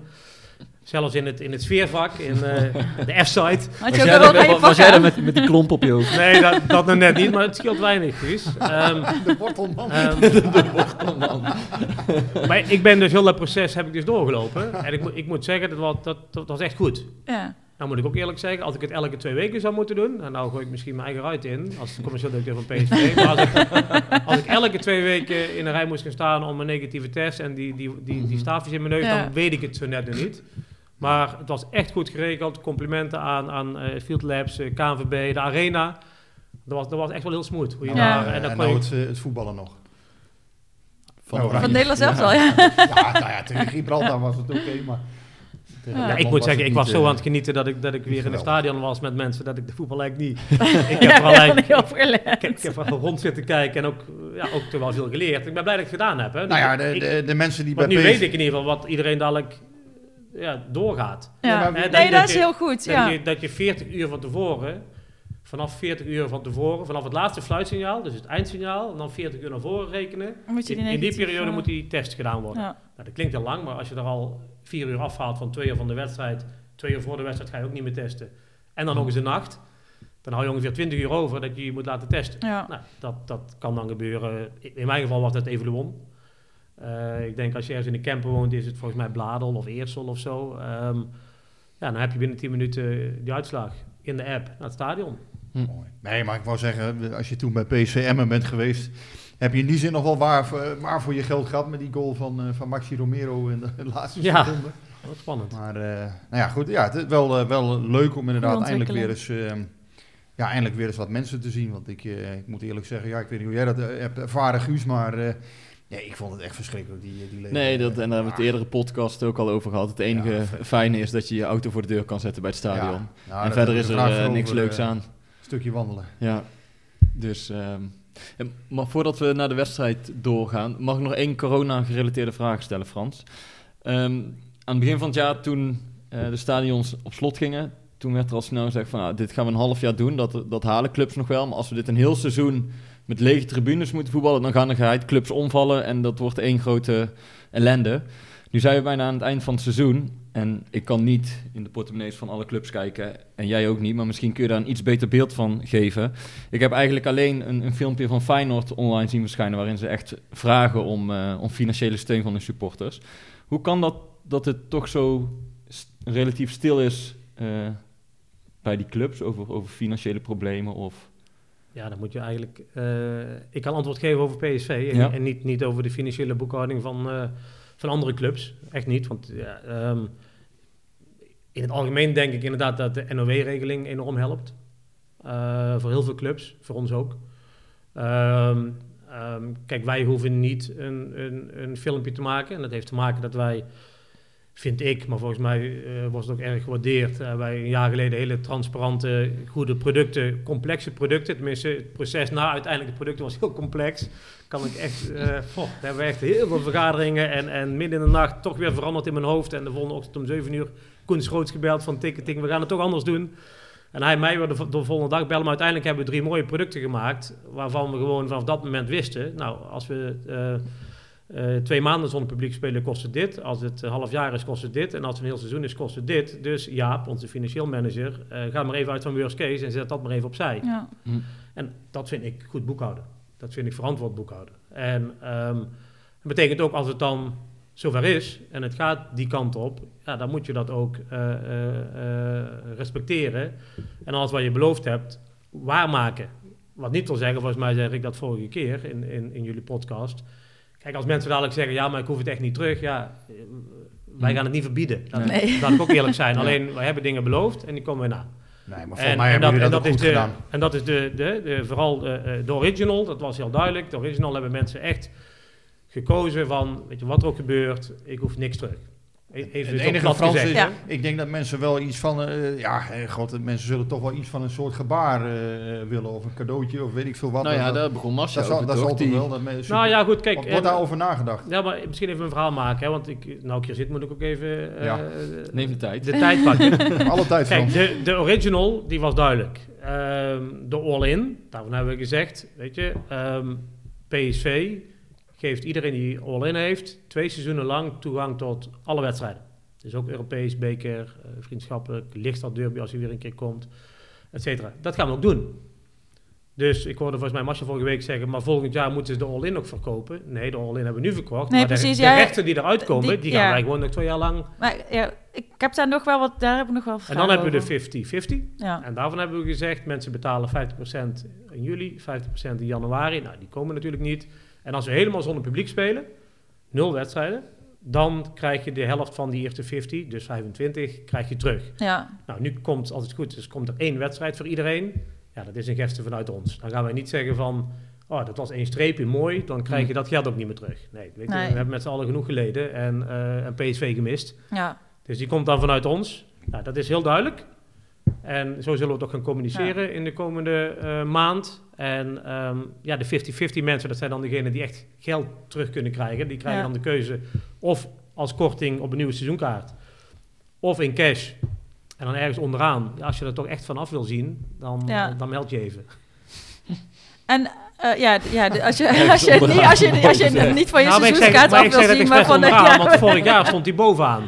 Zelfs in het, in het sfeervak, in eh, de F-site. Had Was jij, wel daar- een was jij aan? met, met die klomp op je hoofd? Nee, dat, dat nog net niet, maar het scheelt weinig, Guus. Ehm, De wortelman. ehm, Oh, man. maar ik ben dus heel dat proces heb ik dus doorgelopen. En ik, moet- ik moet zeggen, dat was, dat, dat was echt goed. Ja. Nou moet ik ook eerlijk zeggen, als ik het elke twee weken zou moeten doen, en nou gooi ik misschien mijn eigen ruit in, als commercieel directeur van PSV, maar als ik, als ik elke twee weken in een rij moest gaan staan om een negatieve test en die, die, die, die staafjes in mijn neus, Ja. dan weet ik het zo net nog niet. Maar het was echt goed geregeld. Complimenten aan, aan eh, Field Labs, eh, KNVB, de Arena. Dat was, dat was echt wel heel smooth. Hoe je Ja. daar, en dan en kon nou je, het, eh, het voetballen nog. Van Oh, Van Oranje. het Nederlands elftal, ja. Ja, nou ja, tegen Gibraltar was het oké, maar... Ja, Ja, ik moet zeggen, het ik was zo eh, aan het genieten dat ik, dat ik weer in een geweldig. stadion was met mensen, dat ik de voetbal eigenlijk niet... ik heb ben eigenlijk, ik heb rond zitten kijken en ook, eh, ja, ook toch wel veel geleerd. Ik ben blij dat ik het gedaan heb. Hè. Nou ja, de, ik- de, de mensen die bij nu PSV... weet ik in ieder geval wat iedereen dadelijk ja, doorgaat. Ja. Ja, maar- Nee, dat dat is je- heel goed, Dat, ja. je, dat je 40 uur van tevoren, vanaf 40 uur van tevoren, vanaf het laatste fluitsignaal, dus het eindsignaal, en dan 40 uur naar voren rekenen. Moet je In, die in die negatief, periode eh, moet die test gedaan worden. Ja. Nou, dat klinkt heel lang, maar als je er al vier uur afhaalt van twee uur van de wedstrijd, twee uur voor de wedstrijd ga je ook niet meer testen. En dan nog eens de nacht. Dan hou je ongeveer 20 uur over dat je je moet laten testen. Ja. Nou, dat, dat kan dan gebeuren. In mijn geval was dat Evoluon. Eh ik denk als je ergens in de camper woont, is het volgens mij Bladel of Eersel of zo. Ehm, ja, dan heb je binnen 10 minuten die uitslag in de app naar het stadion. Mooi. Nee, maar ik wou zeggen, als je toen bij PSV Emmen bent geweest, heb je in die zin nog wel waar, voor- waar voor je geld gehad met die goal van, eh, van Maxi Romero in de laatste Ja. seconde. Wat spannend. Maar eh, nou ja, goed, ja, het is wel, eh, wel leuk om inderdaad eindelijk weer eens, ja, eindelijk weer eens wat mensen te zien. Want ik, eh, ik moet eerlijk zeggen, ja, ik weet niet hoe jij dat hebt ervaren, Guus, maar eh, nee, ik vond het echt verschrikkelijk, die, die leven. Nee, dat, en daar hebben we het eerdere podcast ook al over gehad. Het enige Ja, fijne is dat je je auto voor de deur kan zetten bij het stadion. Ja, nou, en verder is er niks over, leuks aan. Stukje wandelen. Ja, dus... ehm, maar voordat we naar de wedstrijd doorgaan, mag ik nog één corona-gerelateerde vraag stellen, Frans. Ehm, aan het begin van het jaar, toen eh, de stadions op slot gingen, toen werd er al snel gezegd van, nou, dit gaan we een half jaar doen, dat, dat halen clubs nog wel. Maar als we dit een heel seizoen met lege tribunes moeten voetballen, dan gaan er clubs omvallen en dat wordt één grote ellende. Nu zijn we bijna aan het eind van het seizoen en ik kan niet in de portemonnees van alle clubs kijken en jij ook niet, maar misschien kun je daar een iets beter beeld van geven. Ik heb eigenlijk alleen een, een filmpje van Feyenoord online zien verschijnen waarin ze echt vragen om, eh, om financiële steun van hun supporters. Hoe kan dat dat het toch zo st- relatief stil is eh, bij die clubs over, over financiële problemen of... Ja, dan moet je eigenlijk... eh, ik kan antwoord geven over PSV en, Ja. en niet, niet over de financiële boekhouding van, van andere clubs. Echt niet, want ja, ehm, in het algemeen denk ik inderdaad dat de NOW-regeling enorm helpt. Eh, voor heel veel clubs, voor ons ook. Ehm, ehm, kijk, wij hoeven niet een, een, een filmpje te maken. En dat heeft te maken dat wij, vind ik, maar volgens mij eh, was het ook erg gewaardeerd. eh, wij een jaar geleden hele transparante, goede producten, complexe producten. Tenminste, het proces na uiteindelijk de producten was heel complex. Kan ik echt, goh, daar hebben we echt heel veel vergaderingen. En, en midden in de nacht toch weer veranderd in mijn hoofd. En de volgende ochtend om 7 uur Koen Schroots gebeld van ticketing. We gaan het toch anders doen. En hij mij weer de, vo- de volgende dag bellen. Maar uiteindelijk hebben we drie mooie producten gemaakt. Waarvan we gewoon vanaf dat moment wisten. Nou, als we eh, twee maanden zonder publiek spelen, kost het dit. Als het een half jaar is, kost het dit. En als het een heel seizoen is, kost het dit. Dus Jaap, onze financieel manager, eh, ga maar even uit van worst case en zet dat maar even opzij. Ja. En dat vind ik goed boekhouden. Dat vind ik verantwoord boekhouden. En ehm, dat betekent ook als het dan zover is en het gaat die kant op, ja, dan moet je dat ook eh, eh, eh, respecteren. En alles wat je beloofd hebt, waarmaken. Wat niet wil zeggen, volgens mij zeg ik dat vorige keer in, in, in jullie podcast. Kijk, als mensen dadelijk zeggen, ja, maar ik hoef het echt niet terug. Ja, eh, wij gaan het niet verbieden. Dat, Nee. Laat ik ook eerlijk zijn. Ja. Alleen, wij hebben dingen beloofd en die komen we na. Nee, maar volgens mij hebben jullie dat, goed de, gedaan. En dat is de, de, de, vooral de, eh, de original, dat was heel duidelijk. De original hebben mensen echt gekozen van, weet je, wat er ook gebeurt, ik hoef niks terug. Even Het enige Frans is? Ja. ik denk dat mensen wel iets van, eh, ja, eh, god, mensen zullen toch wel iets van een soort gebaar eh, willen, of een cadeautje, of weet ik veel wat. Nou ja, dat, daar begon Marcia dat, zal, over, dat toch? Die- wel. Dat mensen, Nou ja, goed, kijk. Wordt daarover nagedacht? Ja, maar misschien even een verhaal maken, hè, want ik, nou ik hier zit, moet ik ook even eh, Ja. Neem de tijd. de tijd pakken. Alle tijd Kijk, Frans. de, de original, die was duidelijk. Ehm, de all-in, daarvan hebben we gezegd, weet je, ehm, PSV geeft iedereen die all-in heeft, twee seizoenen lang toegang tot alle wedstrijden. Dus ook Europees, beker, eh, vriendschappelijk, lichtstad derby als hij weer een keer komt, et cetera. Dat gaan we ook doen. Dus ik hoorde volgens mij Marcia vorige week zeggen, maar volgend jaar moeten ze de all-in ook verkopen. Nee, de all-in hebben we nu verkocht. Nee, maar de- precies, de, ja. rechten die eruit komen, die, Die- gaan ja. wij gewoon nog twee jaar lang. Maar ja, ik heb daar nog wel wat, daar heb ik nog wel En dan hebben we de 50-50. Ja. En daarvan hebben we gezegd, mensen betalen 50% in juli, 50% in januari. Nou, die komen natuurlijk niet. En als we helemaal zonder publiek spelen, nul wedstrijden, dan krijg je de helft van die eerste 50, dus 25, krijg je terug. Ja, Nou, nu komt, als het goed is, komt er één wedstrijd voor iedereen. Ja, dat is een geste vanuit ons. Dan gaan wij niet zeggen van, oh, dat was één streepje, mooi, dan krijg je dat geld ook niet meer terug. Nee, weet je, Nee. we hebben met z'n allen genoeg geleden en, eh, en PSV gemist. ja, Dus die komt dan vanuit ons. Nou, dat is heel duidelijk. En zo zullen we het ook gaan communiceren in de komende eh, maand. En ehm, ja, de 50-50 mensen, dat zijn dan degenen die echt geld terug kunnen krijgen. Die krijgen Ja. dan de keuze of als korting op een nieuwe seizoenkaart. Of in cash. En dan ergens onderaan. Als je er toch echt vanaf wil zien, dan, Ja. dan meld je even. En eh, ja, ja, als je, als je, het niet, als je, als je het niet van je Nou, ik zeg, seizoenskaart maar af wil zien, maar van onderaan, ja. want vorig jaar stond hij bovenaan.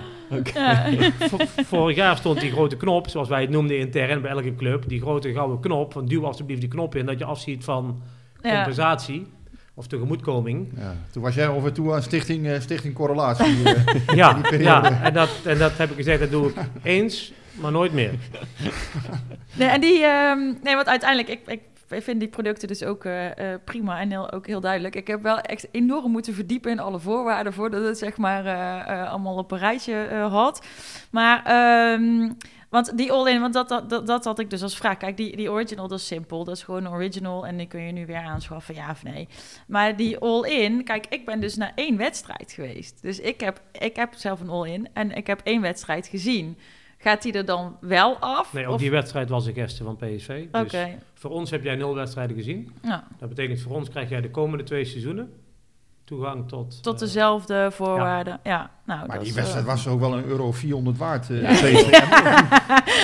Ja. Vorig jaar stond die grote knop, zoals wij het noemden intern bij elke club, die grote gouden knop, van duw alsjeblieft die knop in, dat je afziet van Ja. compensatie of tegemoetkoming. Ja, toen was jij over toe aan stichting, eh, stichting Correlatie. eh. Ja, Die periode. ja en, dat, en dat heb ik gezegd, dat doe ik eens, maar nooit meer. Nee, en die, ehm, nee, want uiteindelijk, ik, ik vind die producten dus ook eh, eh, prima en heel, ook heel duidelijk. Ik heb wel echt enorm moeten verdiepen in alle voorwaarden voordat het zeg maar eh, allemaal op een rijtje had. Maar, ehm, want die all-in, want dat, dat, dat, had ik dus als vraag. Kijk, die, die original, dat is simpel. Dat is gewoon original en die kun je nu weer aanschaffen, ja of nee. Maar die all-in, kijk, ik ben dus naar één wedstrijd geweest. Dus ik heb, ik heb zelf een all-in en ik heb één wedstrijd gezien. Gaat die er dan wel af? Nee, ook Of- die wedstrijd was een geste van PSV. Dus Oké, voor ons heb jij nul wedstrijden gezien. ja. Dat betekent voor ons krijg jij de komende twee seizoenen toegang tot... Tot eh, dezelfde voorwaarden. Ja, nou, Maar dat die wedstrijd eh, was ook wel een euro 400 waard. eh, Ja.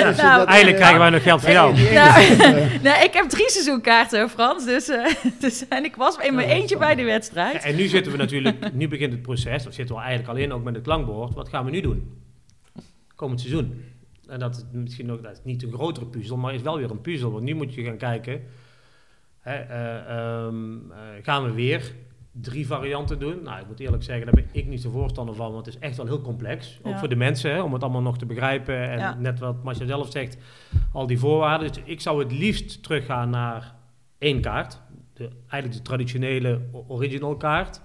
Dus, Nou, dat, Eigenlijk krijgen wij nog geld voor jou. ene- Nou, nee, ik heb drie seizoenkaarten, Frans. Dus, eh, dus, en ik was in mijn eentje bij die Ja, wedstrijd. en nu zitten we natuurlijk, nu begint het proces, of zitten we eigenlijk al in, ook met het klankbord. Wat gaan we nu doen? Komend seizoen. En dat is misschien ook dat is niet een grotere puzzel, maar is wel weer een puzzel. Want nu moet je gaan kijken, hè, eh, ehm, eh, gaan we weer drie varianten doen? Nou, ik moet eerlijk zeggen, daar ben ik niet zo voorstander van, want het is echt wel heel complex. Ook Ja. voor de mensen, hè, om het allemaal nog te begrijpen. En Ja. net wat Marcia zelf zegt, al die voorwaarden. Dus ik zou het liefst teruggaan naar één kaart. De, eigenlijk de traditionele original kaart.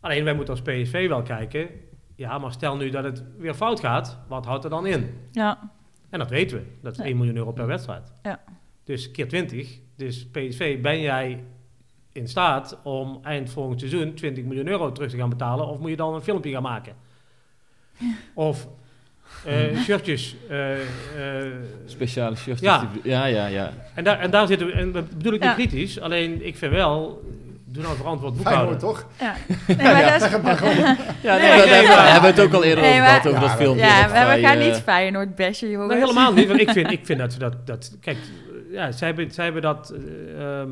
Alleen wij moeten als PSV wel kijken. Ja, maar stel nu dat het weer fout gaat, wat houdt er dan in? Ja, En dat weten we. Dat is Ja. 1 miljoen euro per wedstrijd. Ja. Dus keer 20. Dus PSV, ben jij in staat om eind volgend seizoen 20 miljoen euro terug te gaan betalen? Of moet je dan een filmpje gaan maken? Of eh, shirtjes. eh, eh, Speciale shirts. Ja. ja, ja, ja. en, daar, en daar zitten we, en dat bedoel ik niet Ja. kritisch. Alleen ik vind wel, doe nou verantwoord Feyenoord, boekhouden. toch? ja. Nee, maar dat is- maar gewoon. Ja, Nee, nee, nee, we, maar- we hebben het ook al eerder Nee, over gehad, over dat filmpje. ja, dat we gaan eh, niet Feyenoord bashen, jongens. Nee, helemaal niet. Want ik vind, ik vind dat ze dat, dat... Kijk, ja, zij hebben, zij hebben dat eh, ehm,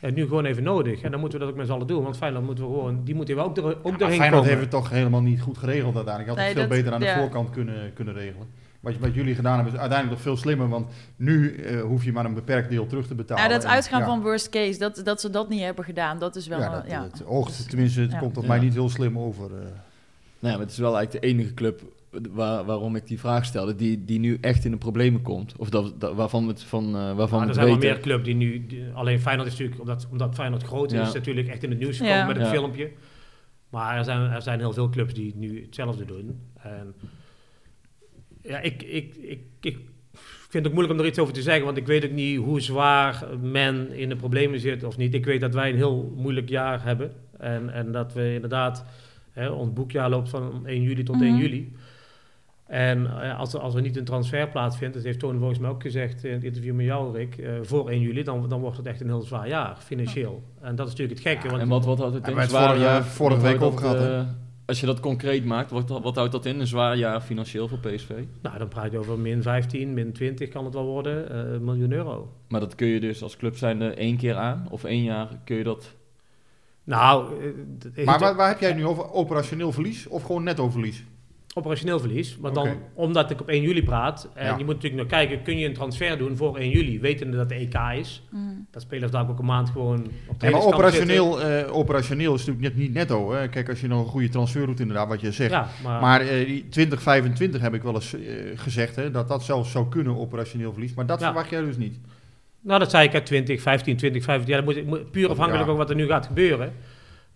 ja, nu gewoon even nodig. En dan moeten we dat ook met z'n allen doen. Want Feyenoord moeten we gewoon... Die moeten we ook, er, ook doorheen Feyenoord komen. heeft het toch helemaal niet goed geregeld uiteindelijk. Had het veel dat- beter aan de voorkant kunnen, kunnen regelen. Wat, wat jullie gedaan hebben is uiteindelijk nog veel slimmer. Want nu eh, hoef je maar een beperkt deel terug te betalen. Nou, dat En, uitgaan ja, van worst case, dat, dat ze dat niet hebben gedaan, dat is wel... Ja, een- dat, ja. het oogt, tenminste, het Ja. komt op Ja. mij niet heel slim over. eh. Nou ja, maar het is wel eigenlijk de enige club waar, waarom ik die vraag stelde, die, die nu echt in de problemen komt. Of dat, dat, waarvan het van, eh, waarvan Maar we er zijn wel meer clubs die nu... die- alleen Feyenoord is natuurlijk... Omdat, omdat Feyenoord groot is, Ja. is natuurlijk echt in het nieuws gekomen Ja. met het Ja. filmpje. Maar er zijn, er zijn heel veel clubs die nu hetzelfde doen. En ja, ik, ik, ik, ik vind het ook moeilijk om er iets over te zeggen, want ik weet ook niet hoe zwaar men in de problemen zit of niet. Ik weet dat wij een heel moeilijk jaar hebben. En, en dat we inderdaad, hè, ons boekjaar loopt van 1 juli tot Mhm. 1 juli. En eh, als, er, als er niet een transfer plaatsvindt, dat heeft Tony volgens mij ook gezegd in het interview met jou, Rick, eh, voor 1 juli, dan, dan wordt het echt een heel zwaar jaar, financieel. En dat is natuurlijk het gekke. want En wat, wat houdt het in? het Zwaar vorige- jaar? vorige week dat, gehad, hè? Als je dat concreet maakt, wat, wat houdt dat in? Een zwaar jaar financieel voor PSV? Nou, dan praat je over min 15, min 20 kan het wel worden, eh, een miljoen euro. Maar dat kun je dus als club zijnde één keer aan? Of één jaar kun je dat... Nou, eh, Maar waar, waar heb jij het nu over? Operationeel verlies of gewoon netto verlies? Operationeel verlies. Maar dan, omdat ik op 1 juli praat, en Ja. je moet natuurlijk nog kijken, kun je een transfer doen voor 1 juli, wetende dat de EK is. Mm. Dat spelers daar ook een maand gewoon op de Ja, maar operationeel, eh, operationeel is natuurlijk net niet netto. Hè? Kijk, als je nog een goede transfer doet, inderdaad, wat je zegt. Ja, maar, Maar eh, die 2025 heb ik wel eens eh, gezegd, hè, dat dat zelfs zou kunnen, operationeel verlies. Maar dat Ja. verwacht jij dus niet. nou, dat zei ik, hè, 20, 15, 20, 25 jaar. Dat moet, moet- puur afhankelijk Ja. van wat er nu gaat gebeuren.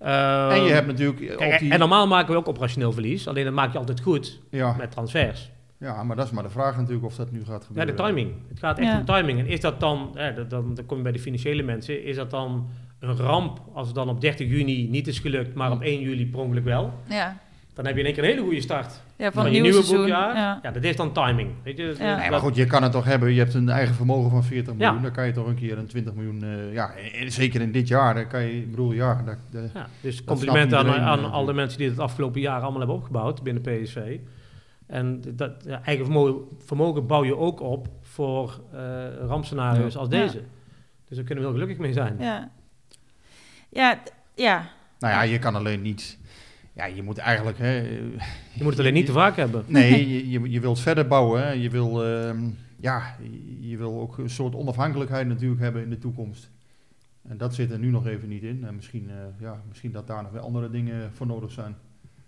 Ehm, en je hebt natuurlijk eh, kijk, die... En normaal maken we ook operationeel verlies, alleen dat maak je altijd goed ja, met transfers. ja, maar dat is maar de vraag natuurlijk of dat nu gaat Ja, gebeuren. de timing. Het gaat echt Ja. om timing. En is dat dan, eh, dan, dan, dan kom je bij de financiële mensen, is dat dan een ramp als het dan op 30 juni niet is gelukt, maar op 1 juli per ongeluk wel? Ja. Dan heb je in één keer een hele goede start. ja, van het je nieuwe nieuwe seizoen. boekjaar. Ja. Ja, dat is dan timing. Weet je? Ja. Nee, maar goed, je kan het toch hebben. Je hebt een eigen vermogen van 40 Ja. miljoen. Dan kan je toch een keer een 20 miljoen... eh, ja, en zeker in dit jaar. Dan kan je, ik bedoel, ja... Dat, de- Ja, dus complimenten aan, aan eh, al de mensen die het afgelopen jaar allemaal hebben opgebouwd binnen PSV. En dat ja, eigen vermogen, vermogen bouw je ook op voor eh rampscenario's als Ja. deze. Dus daar kunnen we heel gelukkig mee zijn. Ja. Ja, ja. nou ja, je kan alleen niet... Ja, je moet eigenlijk... Hè, Je moet het alleen niet te vaak hebben. Nee, je, je, je wilt verder bouwen. Hè. Je wil... ehm, ja, je wil ook een soort onafhankelijkheid natuurlijk hebben in de toekomst. En dat zit er nu nog even niet in. En misschien, eh, ja, misschien dat daar nog weer andere dingen voor nodig zijn.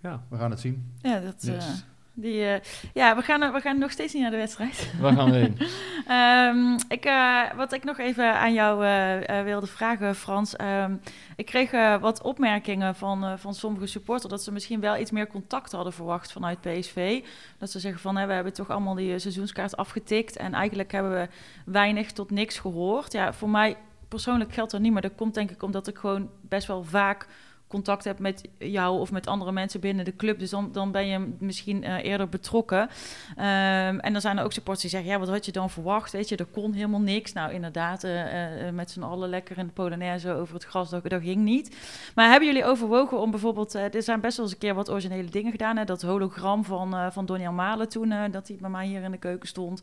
Ja. We gaan het zien. Ja, dat, eh. Die, eh, ja we, gaan, we gaan nog steeds niet naar de wedstrijd. Waar gaan we heen? Ehm, ik, eh, wat ik nog even aan jou eh, wilde vragen, Frans. Ehm, ik kreeg wat opmerkingen van, van sommige supporters dat ze misschien wel iets meer contact hadden verwacht vanuit PSV. Dat ze zeggen van hè, we hebben toch allemaal die seizoenskaart afgetikt en eigenlijk hebben we weinig tot niks gehoord. Ja, voor mij persoonlijk geldt dat niet, maar dat komt denk ik omdat ik gewoon best wel vaak contact heb met jou of met andere mensen binnen de club. Dus dan, dan ben je misschien eh, eerder betrokken. Ehm, en dan zijn er ook supporters die zeggen, ja, wat had je dan verwacht? Weet je, er kon helemaal niks. Nou, inderdaad, eh, eh, met z'n allen lekker in de Polonaise over het gras, dat, ging niet. Maar hebben jullie overwogen om bijvoorbeeld, er zijn best wel eens een keer wat originele dingen gedaan. Hè? Dat hologram van, van Donny Malen toen, dat hij bij mij hier in de keuken stond.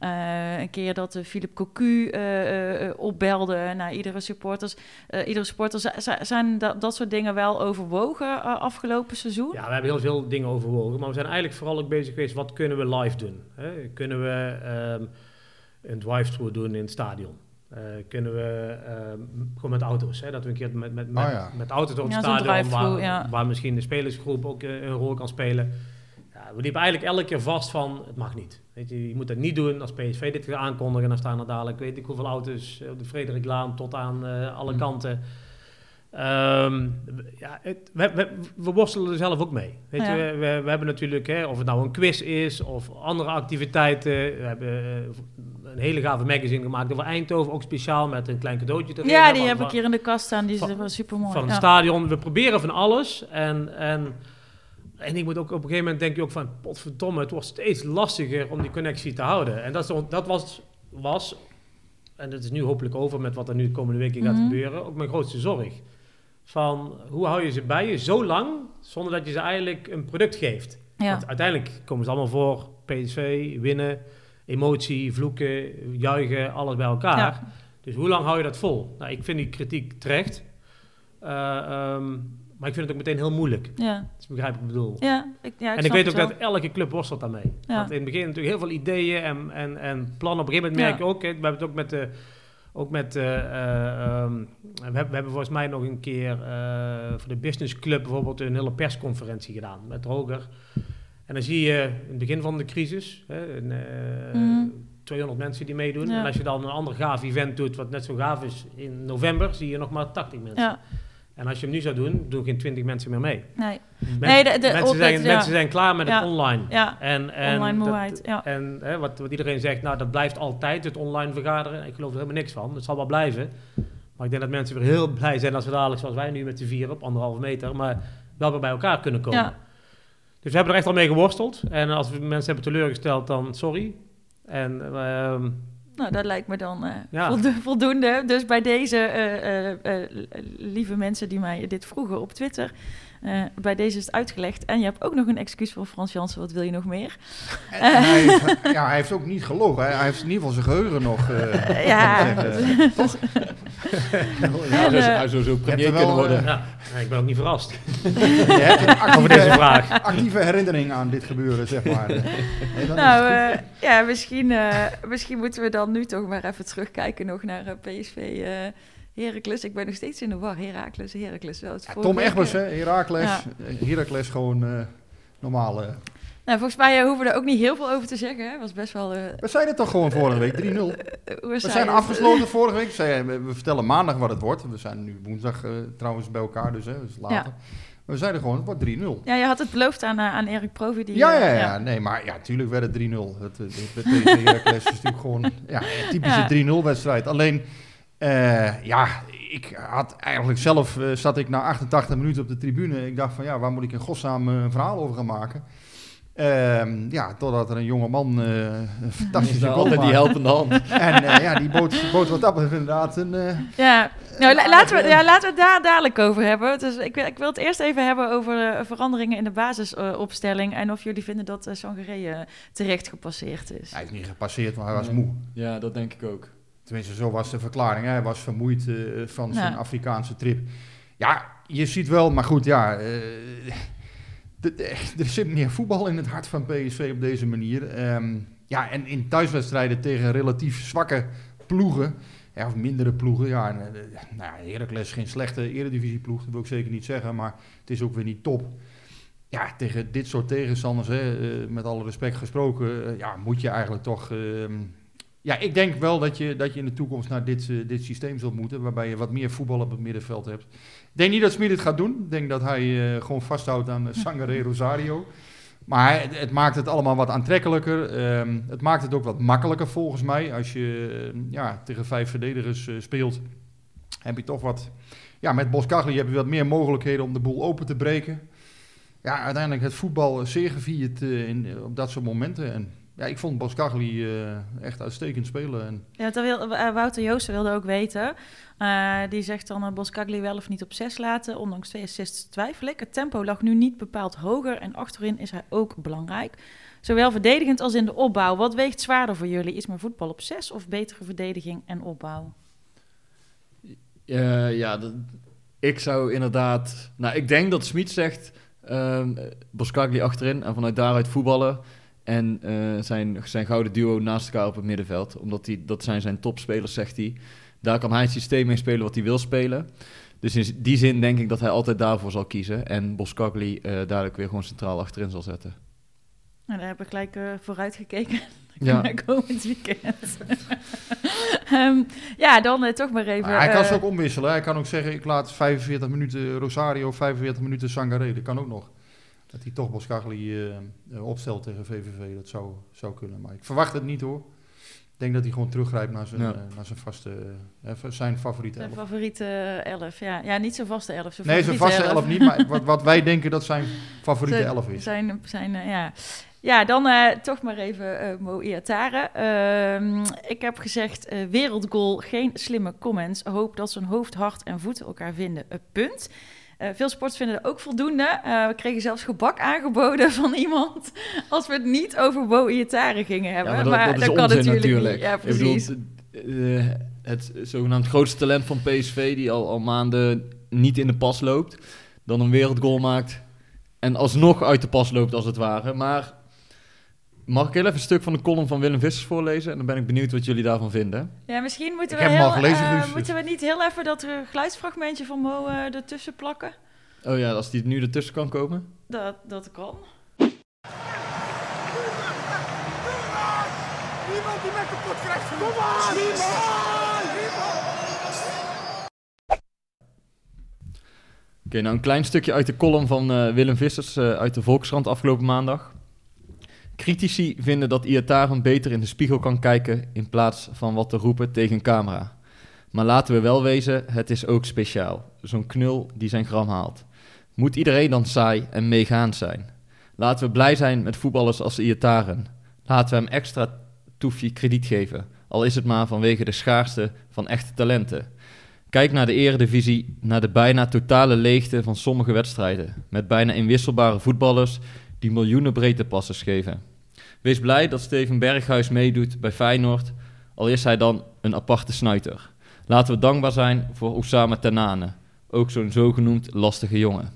Een keer dat Philip Cocu opbelde naar iedere supporters. Iedere supporter, zijn dat, dat soort dingen wel overwogen eh, afgelopen seizoen? Ja, we hebben heel veel dingen overwogen. Maar we zijn eigenlijk vooral ook bezig geweest, wat kunnen we live doen? Hè? Kunnen we ehm, een drive-thru doen in het stadion? Eh, kunnen we ehm, gewoon met auto's, hè? dat we een keer met, met, met, Oh ja. met auto's door het Ja, stadion, waar, ja. waar misschien de spelersgroep ook eh, een rol kan spelen. Ja, we liepen eigenlijk elke keer vast van, het mag niet. Weet je, je moet dat niet doen als PSV dit gaat aankondigen. Dan staan er dadelijk, weet ik hoeveel auto's, op de Frederiklaan tot aan eh, alle Hm. kanten. Ehm, ja, het, we, we, we worstelen er zelf ook mee. Weet Ja. je, we, we, hebben natuurlijk, hè, of het nou een quiz is of andere activiteiten. We hebben eh, een hele gave magazine gemaakt over Eindhoven, ook speciaal met een klein cadeautje erin. Ja, die van- heb ik hier in de kast staan. Die is wel super mooi. Van het ja. stadion. We proberen van alles. En, en, en ik moet ook op een gegeven moment denk je ook van, potverdomme, het wordt steeds lastiger om die connectie te houden. En dat, dat was, was, en dat is nu hopelijk over met wat er nu de komende weken gaat Mhm. gebeuren, ook mijn grootste zorg. Van hoe hou je ze bij je zo lang zonder dat je ze eigenlijk een product geeft? Ja. Want uiteindelijk komen ze allemaal voor PSV, winnen, emotie, vloeken, juichen, alles bij elkaar. Ja. Dus hoe lang hou je dat vol? Nou, ik vind die kritiek terecht. Eh, ehm, maar ik vind het ook meteen heel moeilijk. Ja. Dus begrijp ik ik bedoel. Ja, ik, ja, en ik weet ook dat elke club worstelt daarmee. Ja. Want in het begin natuurlijk heel veel ideeën en, en, en plannen. Op een gegeven moment merk je ook, we hebben het ook met de... Ook met, eh, eh, ehm, we, hebben, we hebben volgens mij nog een keer eh, voor de Business Club bijvoorbeeld een hele persconferentie gedaan met Roger. En dan zie je in het begin van de crisis hè, een, eh, Mhm. 200 mensen die meedoen. Ja. En als je dan een ander gaaf event doet, wat net zo gaaf is in november, zie je nog maar 80 mensen. Ja, En als je hem nu zou doen, doen geen 20 mensen meer mee. nee. Men- Nee, de- de mensen, zijn, ja. mensen zijn klaar met Ja. het online. Ja, En, en online dat- moeheid. Ja. En hè, wat, wat iedereen zegt, nou dat blijft altijd, het online vergaderen. Ik geloof er helemaal niks van. Het zal wel blijven. Maar ik denk dat mensen weer heel blij zijn als we dadelijk, zoals wij nu met de vier op anderhalve meter, maar wel weer bij elkaar kunnen komen. Ja. Dus we hebben er echt al mee geworsteld. En als we mensen hebben teleurgesteld, dan sorry. En ehm, Nou, dat lijkt me dan eh, Ja. voldoende. Dus bij deze eh, eh, lieve mensen die mij dit vroegen op Twitter, eh, bij deze is het uitgelegd. En je hebt ook nog een excuus voor Frans Jansen. Wat wil je nog meer? En hij, heeft, ja, hij heeft ook niet gelogen. Hij, hij heeft in ieder geval zijn geheugen nog. eh, ja, zeggen. Toch? Ja, En, dus eh, hij zou zo premier er kunnen worden. eh, ja, ik ben ook niet verrast Je hebt een over deze actieve, vraag. actieve herinnering aan dit gebeuren, zeg maar. Nee, nou, eh, ja, misschien, eh, misschien moeten we dan nu toch maar even terugkijken nog naar eh, PSV eh Heracles. Ik ben nog steeds in de war. Heracles, Heracles. Wel, het Ja, Tom Egbers, hè, Heracles. Ja. Eh, Heracles gewoon eh normaal. eh. Nou, volgens mij eh, hoeven we er ook niet heel veel over te zeggen. Hè. was best wel... We zeiden het toch gewoon vorige week, 3-0. eh, hoe We zijn het? afgesloten vorige week. We, vertellen maandag wat het wordt. We zijn nu woensdag trouwens bij elkaar, dus, hè, dus later. We zeiden gewoon, het wordt 3-0. Ja, je had het beloofd aan, aan Erik Provi. Die, Ja, ja, ja, nee, maar ja, tuurlijk werd het 3-0. Het, het, het Heracles is natuurlijk gewoon ja, een typische Ja. 3-0 wedstrijd. Alleen, eh, ja, ik had eigenlijk zelf, eh, zat ik na 88 minuten op de tribune. Ik dacht van, ja, waar moet ik in godsnaam eh, een verhaal over gaan maken? Ehm, ja, totdat er een jonge man eh, een Is fantastische goal altijd die helpende hand. En eh, ja, die bood, bood wat dat betreft inderdaad een... eh, Ja, nou, la- laten, we, ja, laten we het daar dadelijk over hebben. Dus ik, wil, ik wil het eerst even hebben over eh, veranderingen in de basisopstelling. en of jullie vinden dat uh, Sangaré terecht gepasseerd is. hij is niet gepasseerd, maar hij was Nee. moe. Ja, dat denk ik ook. Tenminste, zo was de verklaring. hè. Hij was vermoeid eh, van zijn Ja. Afrikaanse trip. Ja, je ziet wel, maar goed, ja. eh, er zit meer voetbal in het hart van PSV op deze manier. Ehm, ja, en in thuiswedstrijden tegen relatief zwakke ploegen. Ja, of mindere ploegen. Ja, en, eh, nou ja, Heracles is geen slechte eredivisieploeg, dat wil ik zeker niet zeggen. Maar het is ook weer niet top. Ja, tegen dit soort tegenstanders, hè, met alle respect gesproken, ja, moet je eigenlijk toch... ehm, ja, ik denk wel dat je, dat je in de toekomst naar dit, eh, dit systeem zult moeten, waarbij je wat meer voetbal op het middenveld hebt. Ik denk niet dat Smit het gaat doen. Ik denk dat hij eh, gewoon vasthoudt aan uh, Sangare Rosario. Maar hij- het, maakt het allemaal wat aantrekkelijker. Ehm, het maakt het ook wat makkelijker volgens mij. Als je eh, ja, tegen vijf verdedigers speelt, heb je toch wat... Ja, met Boskagli heb je wat meer mogelijkheden om de boel open te breken. Ja, uiteindelijk het voetbal zeer gevierd in, op dat soort momenten. En ja, ik vond Boskagli eh, echt uitstekend spelen. En Ja, dat wil, eh, Wouter Joosten wilde ook weten. Eh, die zegt dan uh, Boskagli wel of niet op 6 laten. Ondanks twee assists twijfel ik. Het tempo lag nu niet bepaald hoger. En achterin is hij ook belangrijk. Zowel verdedigend als in de opbouw. Wat weegt zwaarder voor jullie? Is meer voetbal op 6 of betere verdediging en opbouw? Eh, ja, dat- ik zou inderdaad... Nou, ik denk dat Smit zegt... ehm Boskagli achterin en vanuit daaruit voetballen. En eh, zijn, zijn gouden duo naast elkaar op het middenveld. Omdat die, dat zijn zijn topspelers, zegt hij. Daar kan hij het systeem mee spelen wat hij wil spelen. Dus in die zin denk ik dat hij altijd daarvoor zal kiezen. En Boskagli eh dadelijk weer gewoon centraal achterin zal zetten. Nou, daar heb ik gelijk uh, vooruit gekeken. Ja. komend weekend. um, ja, dan uh, toch maar even... Maar hij kan uh, ze ook omwisselen. Hij kan ook zeggen, ik laat 45 minuten Rosario, 45 minuten Sangare. Dat kan ook nog. Dat hij toch Boskagli uh, opstelt tegen VVV. Dat zou, zou kunnen. Maar ik verwacht het niet hoor. Ik denk dat hij gewoon teruggrijpt naar zijn, ja. uh, naar zijn vaste, uh, zijn favoriete zijn elf. favoriete elf, ja. Ja, niet zijn vaste elf. Zijn nee, zijn vaste elf. elf niet, maar wat, wat wij denken dat zijn favoriete zijn, elf is. Zijn, zijn, uh, ja. Ja, dan uh, toch maar even uh, Mo Iatare. Uh, ik heb gezegd, uh, wereldgoal, geen slimme comments. Hoop dat zijn hoofd, hart en voeten elkaar vinden. Uh, punt. Uh, veel sports vinden er ook voldoende. Uh, we kregen zelfs gebak aangeboden van iemand als we het niet over Mo Iatare gingen hebben. Ja, maar dat, maar dat is dat onzin kan natuurlijk. natuurlijk. Niet. Ja, precies. Ik bedoel, uh, het zogenaamd grootste talent van PSV, die al, al maanden niet in de pas loopt, dan een wereldgoal maakt en alsnog uit de pas loopt als het ware. Maar Mag ik heel even een stuk van de column van Willem Vissers voorlezen? En dan ben ik benieuwd wat jullie daarvan vinden. Ja, misschien moeten ik we, heel, gelezen, uh, dus. moeten we niet heel even dat geluidsfragmentje van Mo uh, ertussen plakken. Oh ja, als die nu ertussen kan komen. Dat, dat kan. Niemand die mij kapot krijgt. Kom aan! Niemand! Oké, okay, nou een klein stukje uit de column van uh, Willem Vissers uh, uit de Volkskrant afgelopen maandag. Critici vinden dat Iataren beter in de spiegel kan kijken in plaats van wat te roepen tegen camera. Maar laten we wel wezen, het is ook speciaal. Zo'n knul die zijn gram haalt. Moet iedereen dan saai en meegaand zijn? Laten we blij zijn met voetballers als Iataren. Laten we hem extra toefje krediet geven. Al is het maar vanwege de schaarste van echte talenten. Kijk naar de eredivisie, naar de bijna totale leegte van sommige wedstrijden. Met bijna inwisselbare voetballers die miljoenen breedtepassers geven. Wees blij dat Steven Berghuis meedoet bij Feyenoord, al is hij dan een aparte snuiter. Laten we dankbaar zijn voor Oussama Tanane, ook zo'n zogenoemd lastige jongen.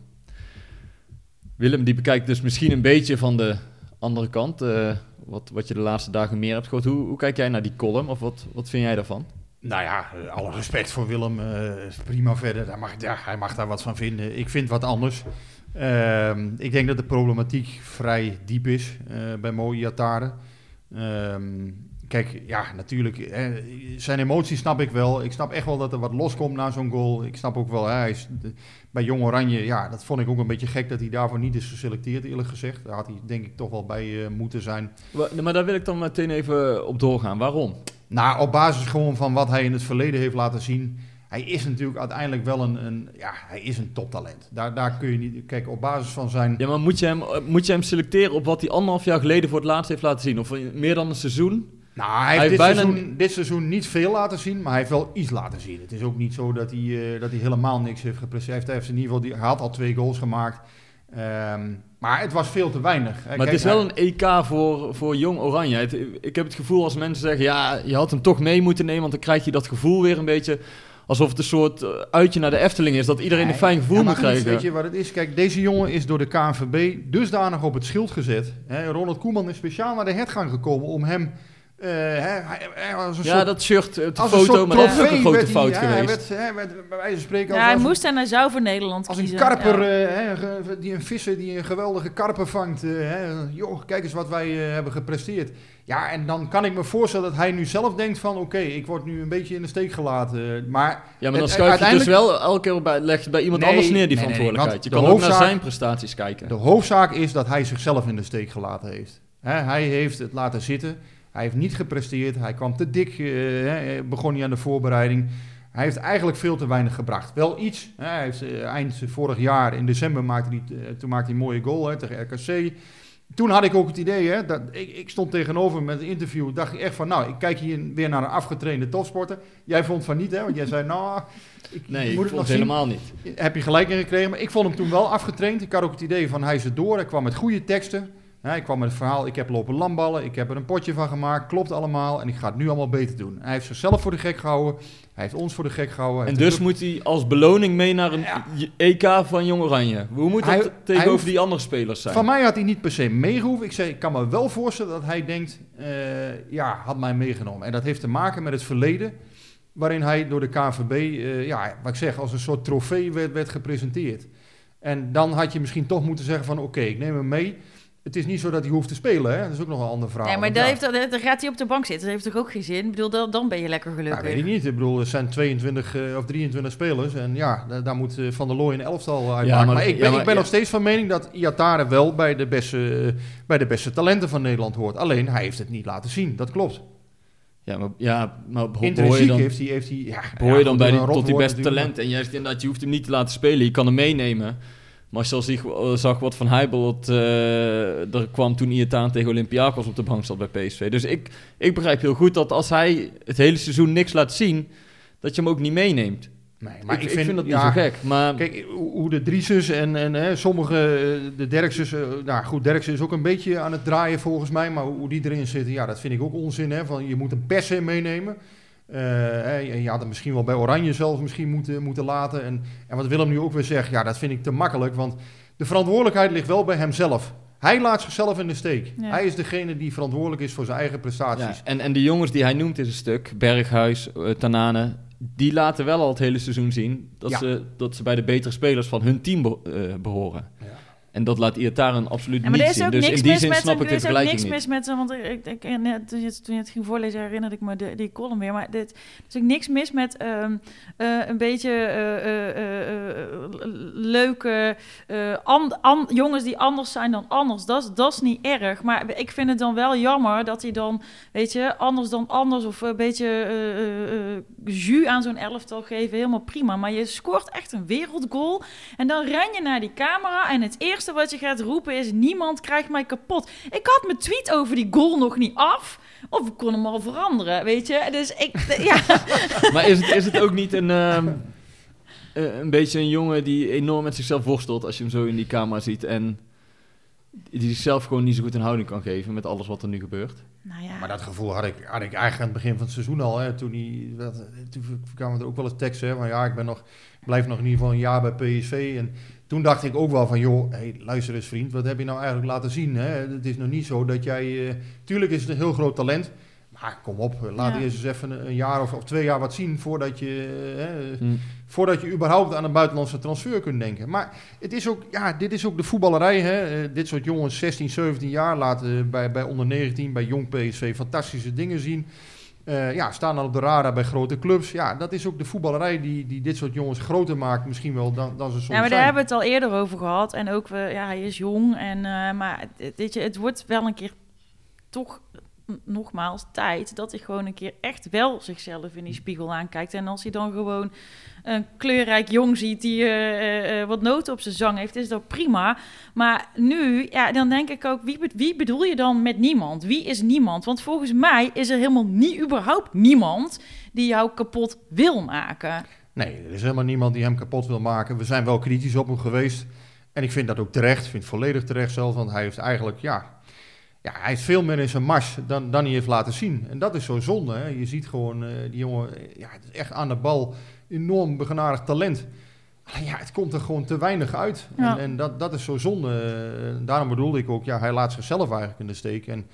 Willem die bekijkt dus misschien een beetje van de andere kant, eh, wat, wat je de laatste dagen meer hebt gehoord. Hoe, hoe kijk jij naar die column of wat, wat vind jij daarvan? Nou ja, alle respect voor Willem. eh, prima verder. Mag, hij mag daar wat van vinden. Ik vind wat anders. Ehm, ik denk dat de problematiek vrij diep is eh, bij Mo Iatare. Ehm, kijk, ja, natuurlijk. hè, zijn emoties snap ik wel. Ik snap echt wel dat er wat loskomt na zo'n goal. Ik snap ook wel, hè, hij is de- bij Jong Oranje, ja, dat vond ik ook een beetje gek dat hij daarvoor niet is geselecteerd, eerlijk gezegd. Daar had hij denk ik toch wel bij eh, moeten zijn. Wa- Maar daar wil ik dan meteen even op doorgaan. Waarom? Nou, op basis gewoon van wat hij in het verleden heeft laten zien. Hij is natuurlijk uiteindelijk wel een, een ja, hij is een toptalent. Daar, daar kun je niet, kijk, op basis van zijn... Ja, maar moet je, hem, eh, moet je hem selecteren op wat hij anderhalf jaar geleden voor het laatst heeft laten zien? Of meer dan een seizoen? Nou, hij heeft, Hij heeft dit, bijna seizoen, dit seizoen niet veel laten zien, maar hij heeft wel iets laten zien. Het is ook niet zo dat hij, eh, dat hij helemaal niks heeft gepresteerd. Hij heeft in ieder geval, die, hij had al twee goals gemaakt. Ehm, maar het was veel te weinig. Eh, Maar kijk, het is wel een EK voor, voor Jong Oranje. Het- ik heb het gevoel als mensen zeggen, ja, je had hem toch mee moeten nemen, want dan krijg je dat gevoel weer een beetje alsof het een soort eh, uitje naar de Efteling is, dat iedereen een fijn gevoel Ja, moet krijgen. Weet je wat het is? Kijk, deze jongen is door de KNVB dusdanig op het schild gezet. Hè, Ronald Koeman is speciaal naar de hertgang gekomen om hem... eh, hè, hij, hij was een Ja, soort, dat shirt, eh, de als een foto, soort maar dat is ook een grote hij- fout ja, geweest. Hij werd, hij werd bij wijze van spreken als, Ja, hij als, moest en hij zou voor Nederland als een karper, Ja. eh, hè, die een visser die een geweldige karper vangt. hè. Joh, kijk eens wat wij eh, hebben gepresteerd. Ja, en dan kan ik me voorstellen dat hij nu zelf denkt van... oké, ik word nu een beetje in de steek gelaten. Maar Ja, maar dan het- schuif je dus wel elke keer bij, leg je het bij iemand Nee, anders neer, die nee, nee, verantwoordelijkheid. je kan ook naar zijn prestaties kijken. De hoofdzaak is dat hij zichzelf in de steek gelaten heeft. Hè, hij heeft het laten zitten. Hij heeft niet gepresteerd. Hij kwam te dik. eh, begon niet aan de voorbereiding. Hij heeft eigenlijk veel te weinig gebracht. Wel iets. Hè, hij heeft, eh, eind vorig jaar in december maakte hij, eh, toen maakte hij een mooie goal hè, tegen RKC. Toen had ik ook het idee, hè, dat, ik, ik stond tegenover met een interview. Dacht ik echt van, nou, ik kijk hier weer naar een afgetrainde topsporter. Jij vond van niet, hè? Want jij zei, nou, ik Nee, ik moet vond het het nog zien. helemaal niet. Heb je gelijk in gekregen. Maar ik vond hem toen wel afgetraind. Ik had ook het idee van hij is er door. Hij kwam met goede teksten. Hij kwam met het verhaal, ik heb lopen lamballen. Ik heb er een potje van gemaakt. Klopt allemaal. En ik ga het nu allemaal beter doen. Hij heeft zichzelf voor de gek gehouden. Hij heeft ons voor de gek gehouden. En dus moet hij als beloning mee naar een Ja. EK van Jong Oranje. Hoe moet dat Hij- tegenover hij die andere spelers zijn? Van mij had hij niet per se meegehoeven. Ik, zei, ik kan me wel voorstellen dat hij denkt, eh, ja, had mij meegenomen. En dat heeft te maken met het verleden, waarin hij door de KVB, eh, ja, wat ik zeg, als een soort trofee werd, werd gepresenteerd. En dan had je misschien toch moeten zeggen van, oké, ik neem hem mee. Het is niet zo dat hij hoeft te spelen, hè? Dat is ook nog een ander verhaal. Nee, maar dan, ja, heeft, dan gaat hij op de bank zitten. Dat heeft toch ook geen zin? Ik bedoel, dan, dan ben je lekker ja, gelukkig. weet ik niet. Ik bedoel, er zijn 22 eh, of 23 spelers. En ja, daar, daar moet eh, Van der Looy een elftal uitmaken. maar- maar, ik ben, ja, maar- ik ben ja. nog steeds van mening dat Iatare wel bij de, beste, bij de beste talenten van Nederland hoort. Alleen, hij heeft het niet laten zien. Dat klopt. Ja, maar, ja, maar behoor je Intrinsiek dan, heeft hij... Heeft hij ja, behoor ja, je dan bij die, tot die beste natuurlijk, talent. En zegt inderdaad, je hoeft hem niet te laten spelen. Je kan hem meenemen. Maar als je al ziet- eh, zag wat Van Heibel eh, er kwam toen Iataan tegen Olympiakos op de bank zat bij PSV. Dus ik, ik begrijp heel goed dat als hij het hele seizoen niks laat zien, dat je hem ook niet meeneemt. Nee, Maar ik, vind, dat niet ja, zo gek. Maar Kijk, hoe de Drieses en, en hè, sommige, eh, de Derkses, eh, nou goed, Derksen is ook een beetje aan het draaien volgens mij, maar hoe die erin zitten, ja, dat vind ik ook onzin, hè, van je moet een per se meenemen. Eh, en je had het misschien wel bij Oranje zelf misschien moeten, moeten laten. En, en wat Willem nu ook weer zegt, ja, dat vind ik te makkelijk, want de verantwoordelijkheid ligt wel bij hemzelf. Hij laat zichzelf in de steek. Ja. Hij is degene die verantwoordelijk is voor zijn eigen prestaties. Ja, en, en de jongens die hij noemt in zijn stuk, Berghuis, eh, Tanane, die laten wel al het hele seizoen zien dat, Ja. ze, dat ze bij de betere spelers van hun team be- eh, behoren. En dat laat Iataren absoluut Ja, maar niet er is zien. ook Dus niks in die mis zin met snap ik Er de is ook vergelijking niks niet. mis met hem. Want ik, ik, ik- net, toen, je, toen je het ging voorlezen herinnerde ik me de, die column weer. Maar dit, er is ook niks mis met ehm, eh, een beetje eh, eh, leuke an- an- jongens die anders zijn dan anders. Dat is- dat is niet erg. Maar ik vind het dan wel jammer dat hij dan, weet je, anders dan anders of een beetje jus aan zo'n elftal geven. Helemaal prima. Maar je scoort echt een wereldgoal. En dan ren je naar die camera en het eerste wat je gaat roepen is... niemand krijgt mij kapot. Ik had mijn tweet over die goal nog niet af. Of ik kon hem al veranderen, weet je. Dus ik... Ja, Maar is het, is het ook niet een, ehm, eh, een beetje een jongen die enorm met zichzelf worstelt als je hem zo in die camera ziet en die zichzelf gewoon niet zo goed een houding kan geven met alles wat er nu gebeurt? nou ja. Maar dat gevoel had ik, had ik eigenlijk aan het begin van het seizoen al. Hè, toen, hij, dat, toen kwamen er ook wel eens teksten hè, van ja, ik ben nog, blijf nog in ieder geval een jaar bij PSV. En toen dacht ik ook wel van joh, hey, luister eens vriend, wat heb je nou eigenlijk laten zien? Hè? Het is nog niet zo dat jij... eh, tuurlijk is het een heel groot talent. Maar kom op, laat Ja. eerst eens even een, jaar of, of twee jaar wat zien voordat je... eh, hè, Hm. voordat je überhaupt aan een buitenlandse transfer kunt denken. Maar het is ook, ja, dit is ook de voetballerij. Hè? Eh, dit soort jongens, 16, 17 jaar, laten bij, bij onder 19, bij jong PSV fantastische dingen zien. Eh, ja, staan dan op de radar bij grote clubs. Ja, dat is ook de voetballerij die, die dit soort jongens groter maakt, misschien wel dan, dan ze soms Ja, maar daar zijn. hebben we het al eerder over gehad. En ook, we, ja, hij is jong. En, eh, maar weet je, het wordt wel een keer toch nogmaals tijd dat hij gewoon een keer echt wel zichzelf in die spiegel aankijkt. En als hij dan gewoon een kleurrijk jong ziet die eh, eh, eh, wat noten op zijn zang heeft, is dat prima. Maar nu, ja, dan denk ik ook, wie, wie bedoel je dan met niemand? Wie is niemand? Want volgens mij is er helemaal niet überhaupt niemand die jou kapot wil maken. Nee, er is helemaal niemand die hem kapot wil maken. We zijn wel kritisch op hem geweest. En ik vind dat ook terecht. Vind het volledig terecht zelf. Want hij heeft eigenlijk, ja... Ja, hij heeft veel meer in zijn mars dan, dan hij heeft laten zien. En dat is zo zonde. Hè? Je ziet gewoon, die jongen... Ja, het is echt aan de bal. Enorm begenadigd talent. Alleen ja, het komt er gewoon te weinig uit. Ja. En, en dat, dat is zo zonde. Eh, daarom bedoelde ik ook, ja, hij laat zichzelf eigenlijk in de steek. En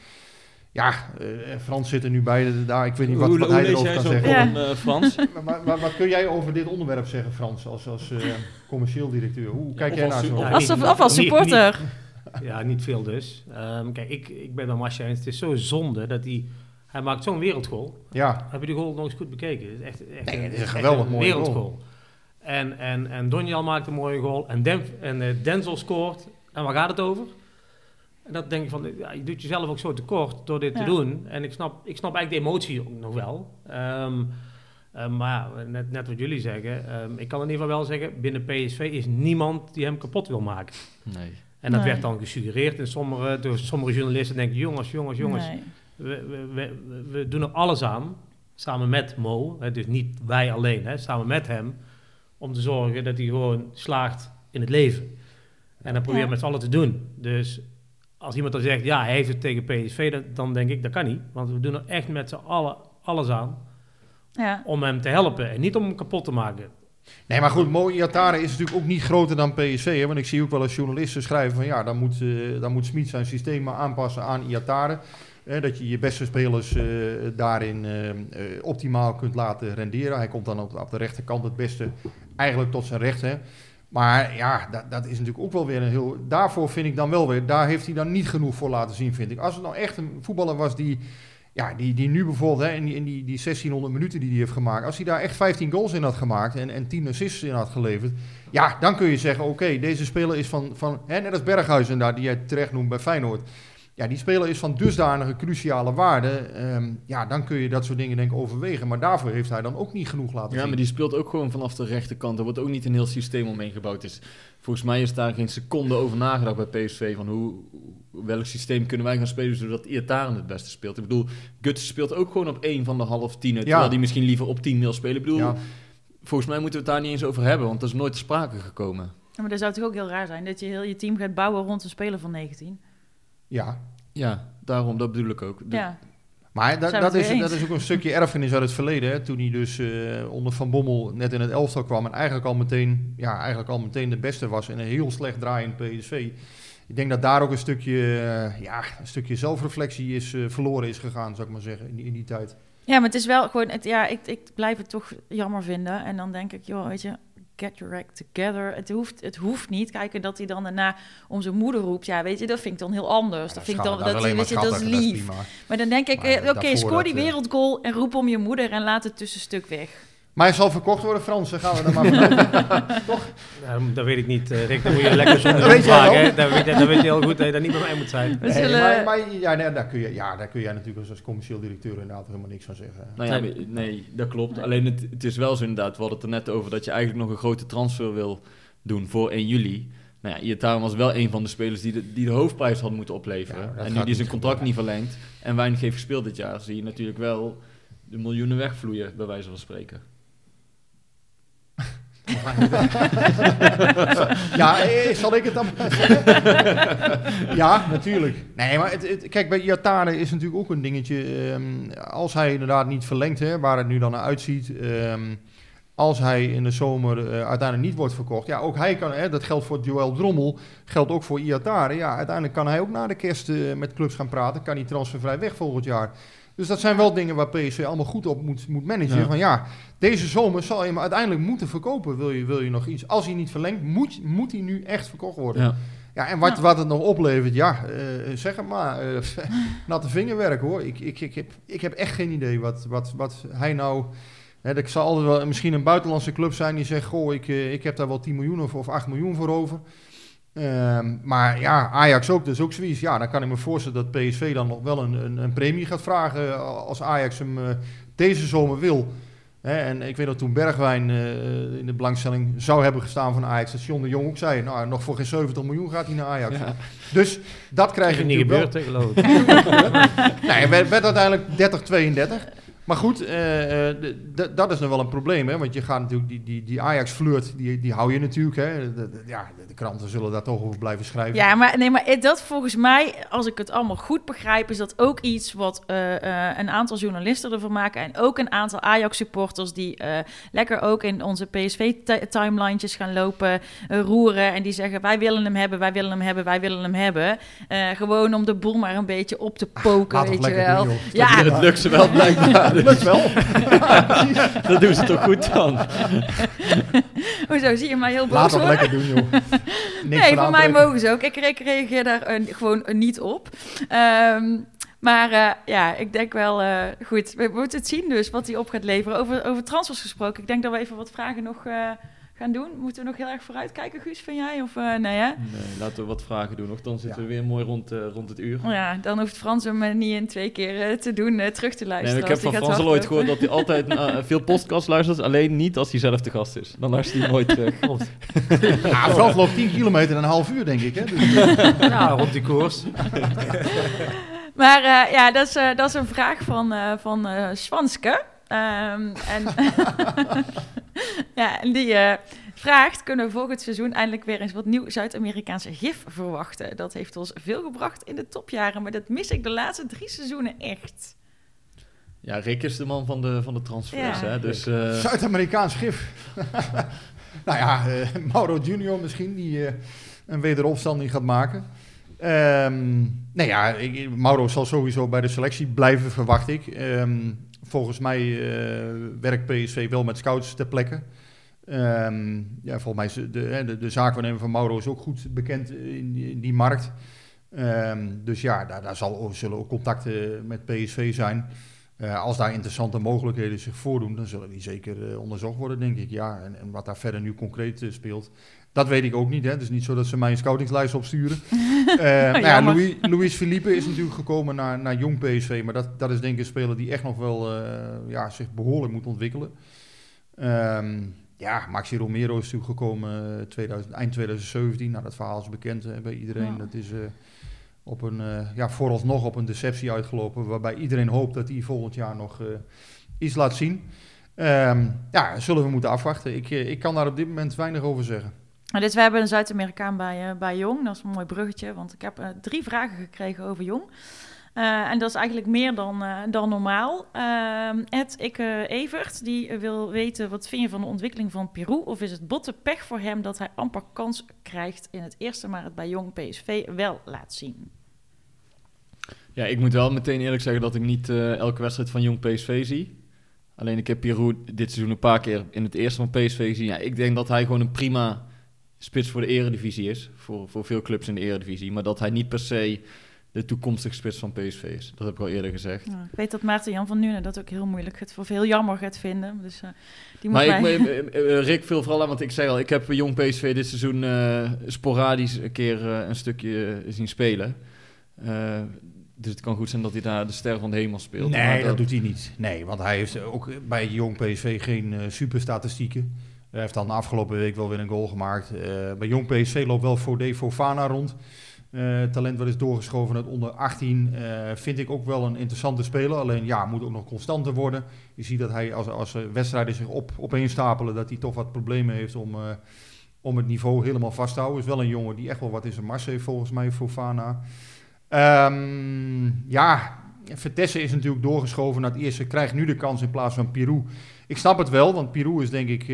ja, eh, Frans zit er nu bij. Daar, ik weet niet wat, hoe wat hoe hij erover kan zeggen. column, eh, Frans? Maar, maar, maar wat kun jij over dit onderwerp zeggen, Frans, als, als eh, commercieel directeur? Hoe kijk of jij als naar zo'n... Ja, Als, of als niet- supporter. Ja, niet veel dus. Ehm, kijk, ik, ik ben bij Marcia eens. Het is zo zonde dat hij... Hij maakt zo'n wereldgoal. Ja, Heb je die goal nog eens goed bekeken? Het is echt, echt Nee, het is een geweldig mooie wereldgoal. En, en, en Donjal maakt een mooie goal. En, Den, en eh, Denzel scoort. En waar gaat het over? En dat denk ik van, ja, je doet jezelf ook zo tekort door dit Ja. te doen. En ik snap, ik snap eigenlijk de emotie ook nog wel. Ehm, eh, maar ja, net, net wat jullie zeggen. ehm, ik kan in ieder geval wel zeggen, binnen PSV is niemand die hem kapot wil maken. Nee. En dat Nee. werd dan gesuggereerd in sommige, door sommige journalisten. denken, jongens, jongens, jongens. Nee. We, we, we, doen er alles aan, samen met Mo, hè, dus niet wij alleen, hè, samen met hem, om te zorgen dat hij gewoon slaagt in het leven. En dat proberen we Ja. met z'n allen te doen. Dus als iemand dan zegt, ja, hij heeft het tegen PSV, dan, dan denk ik, dat kan niet. Want we doen er echt met z'n allen alles aan Ja. om hem te helpen en niet om hem kapot te maken. nee, maar goed, Mo Iatare is natuurlijk ook niet groter dan PSV. Hè? Want ik zie ook wel eens journalisten schrijven van... ja, dan moet, eh dan moet Smit zijn systeem maar aanpassen aan Iatare. Dat je je beste spelers eh, daarin eh, eh, optimaal kunt laten renderen. Hij komt dan op, op de rechterkant het beste eigenlijk tot zijn recht. Hè? Maar ja, dat, dat is natuurlijk ook wel weer een heel... Daarvoor vind ik dan wel weer... Daar heeft hij dan niet genoeg voor laten zien, vind ik. Als het nou echt een voetballer was die... Ja, die, die nu bijvoorbeeld hè, in, die, in die, die 1600 minuten die hij heeft gemaakt... Als hij daar echt 15 goals in had gemaakt en, en 10 assists in had geleverd... Ja, dan kun je zeggen, oké, deze speler is van... van hè, net als Berghuizen daar, die jij terecht noemt bij Feyenoord... Ja, die speler is van dusdanige cruciale waarde. Ehm, ja, dan kun je dat soort dingen denk ik overwegen. Maar daarvoor heeft hij dan ook niet genoeg laten Ja, zien. maar die speelt ook gewoon vanaf de rechterkant. Er wordt ook niet een heel systeem omheen gebouwd. Dus volgens mij is daar geen seconde over nagedacht bij PSV. Van hoe, welk systeem kunnen wij gaan spelen zodat Iataren het beste speelt. Ik bedoel, Guts speelt ook gewoon op één van de half tien. Terwijl hij misschien liever op tien wil spelen. Ik bedoel, Ja. volgens mij moeten we het daar niet eens over hebben. Want dat is nooit ter sprake gekomen. Ja, maar dat zou toch ook heel raar zijn dat je heel je team gaat bouwen rond een speler van 19. Ja. Ja, daarom, dat bedoel ik ook. De- Ja, Maar dat, is, dat is ook een stukje erfenis uit het verleden. Hè, toen hij dus eh, onder Van Bommel net in het elftal kwam. En eigenlijk al meteen, ja, eigenlijk al meteen de beste was. In een heel slecht draaiend PSV. Ik denk dat daar ook een stukje, eh, ja, een stukje zelfreflectie is, eh, verloren is gegaan, zou ik maar zeggen, in die, in die tijd. ja maar het is wel gewoon, het, ja, ik, ik blijf het toch jammer vinden. En dan denk ik, joh, weet je, get your act together. Het hoeft, het hoeft niet. Kijken dat hij dan daarna om zijn moeder roept. Ja, weet je, dat vind ik dan heel anders. dat vind ik dan, dat, weet je, dat is lief. Maar dan denk ik, eh, oké, daarvoor scoor die dat, eh, wereldgoal en roep om je moeder en laat het tussenstuk weg. Maar hij zal verkocht worden, Frans. Dan gaan we er maar vanuit. Nou, dat weet ik niet, eh, Rick. Dan moet je lekker zonder Dat weet. Dan weet, je- dan weet je heel goed dat je daar niet bij mij moet zijn. We Nee, zullen... maar, maar ja, nee, daar, kun je, ja, daar kun jij natuurlijk als, als commercieel directeur inderdaad helemaal niks van zeggen. Nou ja, nee, dat klopt. Alleen het, het is wel zo inderdaad, we hadden het er net over dat je eigenlijk nog een grote transfer wil doen voor 1 juli. Nou ja, Iataren was wel een van de spelers die de, die de hoofdprijs had moeten opleveren. Ja, dat en nu die zijn contract niet verlengd en weinig heeft gespeeld dit jaar, zie je natuurlijk wel de miljoenen wegvloeien, bij wijze van spreken. Ja, eh, zal ik het dan ja, natuurlijk. Nee, maar kijk, bij Iatare is natuurlijk ook een dingetje. ehm, als hij inderdaad niet verlengt, hè, waar het nu dan naar uitziet. ehm, als hij in de zomer eh, uiteindelijk niet wordt verkocht. Ja, ook hij kan, hè, dat geldt voor Joël Drommel, geldt ook voor Iatare. Ja, uiteindelijk kan hij ook na de kerst eh, met clubs gaan praten. Kan hij transfervrij weg volgend jaar. Dus dat zijn wel dingen waar PSV allemaal goed op moet, moet managen. Ja. Van ja, deze zomer zal je hem uiteindelijk moeten verkopen. Wil je, wil je nog iets? Als hij niet verlengt, moet, moet hij nu echt verkocht worden. Ja. Ja, en wat, Ja. wat het nog oplevert, ja, eh, zeg het maar. eh, natte vingerwerk hoor. Ik, ik, ik, heb, ik heb echt geen idee wat, wat, wat hij nou. Hè, zal altijd wel misschien een buitenlandse club zijn die zegt: Goh, ik, eh, ik heb daar wel 10 miljoen of, of 8 miljoen voor over. Ehm, maar ja, Ajax ook, dus ook zoiets. Ja, dan kan ik me voorstellen dat PSV dan nog wel een, een, een premie gaat vragen als Ajax hem eh, deze zomer wil. En ik weet dat toen Bergwijn eh, in de belangstelling zou hebben gestaan van Ajax, dat John de Jong ook zei, nou, nog voor geen 70 miljoen gaat hij naar Ajax. Ja. Dus dat krijg je niet gebeurd, geloof ik. Nee, het werd, werd uiteindelijk 30, 32. Maar goed, eh, eh, dat is nog wel een probleem, hè? Want je gaat natuurlijk die, die, die Ajax-flirt, die, die hou je natuurlijk, hè? De, de- ja, de, de kranten zullen daar toch over blijven schrijven. Ja, maar, nee, maar dat volgens mij, als ik het allemaal goed begrijp, is dat ook iets wat eh, eh, een aantal journalisten ervan maken. En ook een aantal Ajax-supporters die eh, lekker ook in onze PSV-timelinetjes gaan lopen, roeren. En die zeggen: Wij willen hem hebben, wij willen hem hebben, wij willen hem hebben. Eh, gewoon om de boel maar een beetje op te poken, weet je lekker wel. doen, joh. ja, Het lukt ze wel blijkbaar. Lukt wel. dat doen ze toch goed dan. hoezo zie je mij heel boos Laat worden? lekker doen, joh. Niks nee, van voor mij mogen ze ook. Ik, ik reageer daar eh, gewoon eh, niet op. Ehm, maar eh, ja, ik denk wel, eh, goed, we moeten het zien dus, wat hij op gaat leveren. Over, over transfers gesproken, ik denk dat we even wat vragen nog eh, gaan doen. Moeten we nog heel erg vooruitkijken, Guus, vind jij? Of eh, nee, hè? Nee, laten we wat vragen doen. Nog dan zitten we weer mooi rond, eh, rond het uur. Ja, dan hoeft Frans hem eh, niet in twee keer eh, te doen, terug te luisteren. ik heb van Frans al ooit gehoord dat hij altijd veel podcasts luistert, alleen niet als hij zelf te gast is. Dan luistert hij nooit terug. Ja, Frans loopt 10 kilometer in een half uur, denk ik. Hè? Dus, Ja, rond die koers. Maar eh, ja, dat is, eh, dat is een vraag van, eh van eh Swanske. Ehm, en ja, en die eh, vraagt: kunnen we volgend seizoen eindelijk weer eens wat nieuw Zuid-Amerikaanse gif verwachten? Dat heeft ons veel gebracht in de topjaren, maar dat mis ik de laatste drie seizoenen echt. Ja, Rick is de man van de, van de transfers, Ja. hè. Dus eh, Zuid-Amerikaans gif. nou ja, eh, Mauro Junior misschien, die een wederopstanding gaat maken. Ehm nou ja, ik, Mauro zal sowieso bij de selectie blijven, verwacht ik. Ehm, volgens mij eh, werkt PSV wel met scouts ter plekke. Ehm, ja, volgens mij de, de, de, zaakwaarnemer van Mauro is ook goed bekend in die, in die markt. Ehm, dus ja, daar, daar zal, ook- zullen ook contacten met PSV zijn. Eh, als daar interessante mogelijkheden zich voordoen, dan zullen die zeker eh, onderzocht worden, denk ik. Ja, en, wat daar verder nu concreet speelt, dat weet ik ook niet. Hè. Het is niet zo dat ze mij een scoutingslijst opsturen. Eh nou ja. Louis, Luis Felipe is natuurlijk gekomen naar, naar jong PSV, maar dat, dat is denk ik een speler die echt nog wel eh, ja, zich behoorlijk moet ontwikkelen. Ehm, ja, Maxi Romero is natuurlijk gekomen eh, 2000, eind 2017. Nou, dat verhaal is bekend eh, bij iedereen. Ja. Dat is op een, ja, vooralsnog op een deceptie uitgelopen, waarbij iedereen hoopt dat hij volgend jaar nog iets laat zien. Ehm, ja, zullen we moeten afwachten. Ik, ik kan daar op dit moment weinig over zeggen. Dus we hebben een Zuid-Amerikaan bij, eh, bij Jong. Dat is een mooi bruggetje, want ik heb eh, drie vragen gekregen over Jong. Eh, en dat is eigenlijk meer dan, dan normaal. Ehm Ed Ikke Evert, die wil weten... wat vind je van de ontwikkeling van Peru? Of is het botte pech voor hem dat hij amper kans krijgt in het eerste... maar het bij Jong PSV wel laat zien? ja, ik moet wel meteen eerlijk zeggen dat ik niet elke wedstrijd van Jong PSV zie. Alleen ik heb Pirou dit seizoen een paar keer in het eerste van PSV gezien. Ja, ik denk dat hij gewoon een prima spits voor de eredivisie is. Voor, voor veel clubs in de eredivisie. Maar dat hij niet per se de toekomstige spits van PSV is. Dat heb ik al eerder gezegd. Ja, ik weet dat Maarten Jan van Nuenen dat ook heel moeilijk gaat, of heel jammer gaat vinden. Dus eh, die moet Maar ik, mij... eh, Rick viel vooral aan, want ik zei al, ik heb jong PSV dit seizoen eh, sporadisch een keer een stukje zien spelen. Eh, dus het kan goed zijn dat hij daar de ster van de hemel speelt. Nee, Maar dat doet hij niet. Nee, want hij heeft ook bij jong PSV geen superstatistieken. Hij heeft dan de afgelopen week wel weer een goal gemaakt. Eh, bij jong PSV loopt wel Fode Fofana rond. Eh, talent wat is doorgeschoven uit onder 18. eh, vind ik ook wel een interessante speler. Alleen ja, moet ook nog constanter worden. Je ziet dat hij als, als wedstrijden zich op, opeenstapelen, dat hij toch wat problemen heeft om, om het niveau helemaal vast te houden. Is wel een jongen die echt wel wat in zijn mars heeft volgens mij, Fofana. Ehm, ja, Vertessen is natuurlijk doorgeschoven naar het eerste. Krijgt nu de kans in plaats van Pirou. Ik snap het wel, want Pirou is denk ik, eh,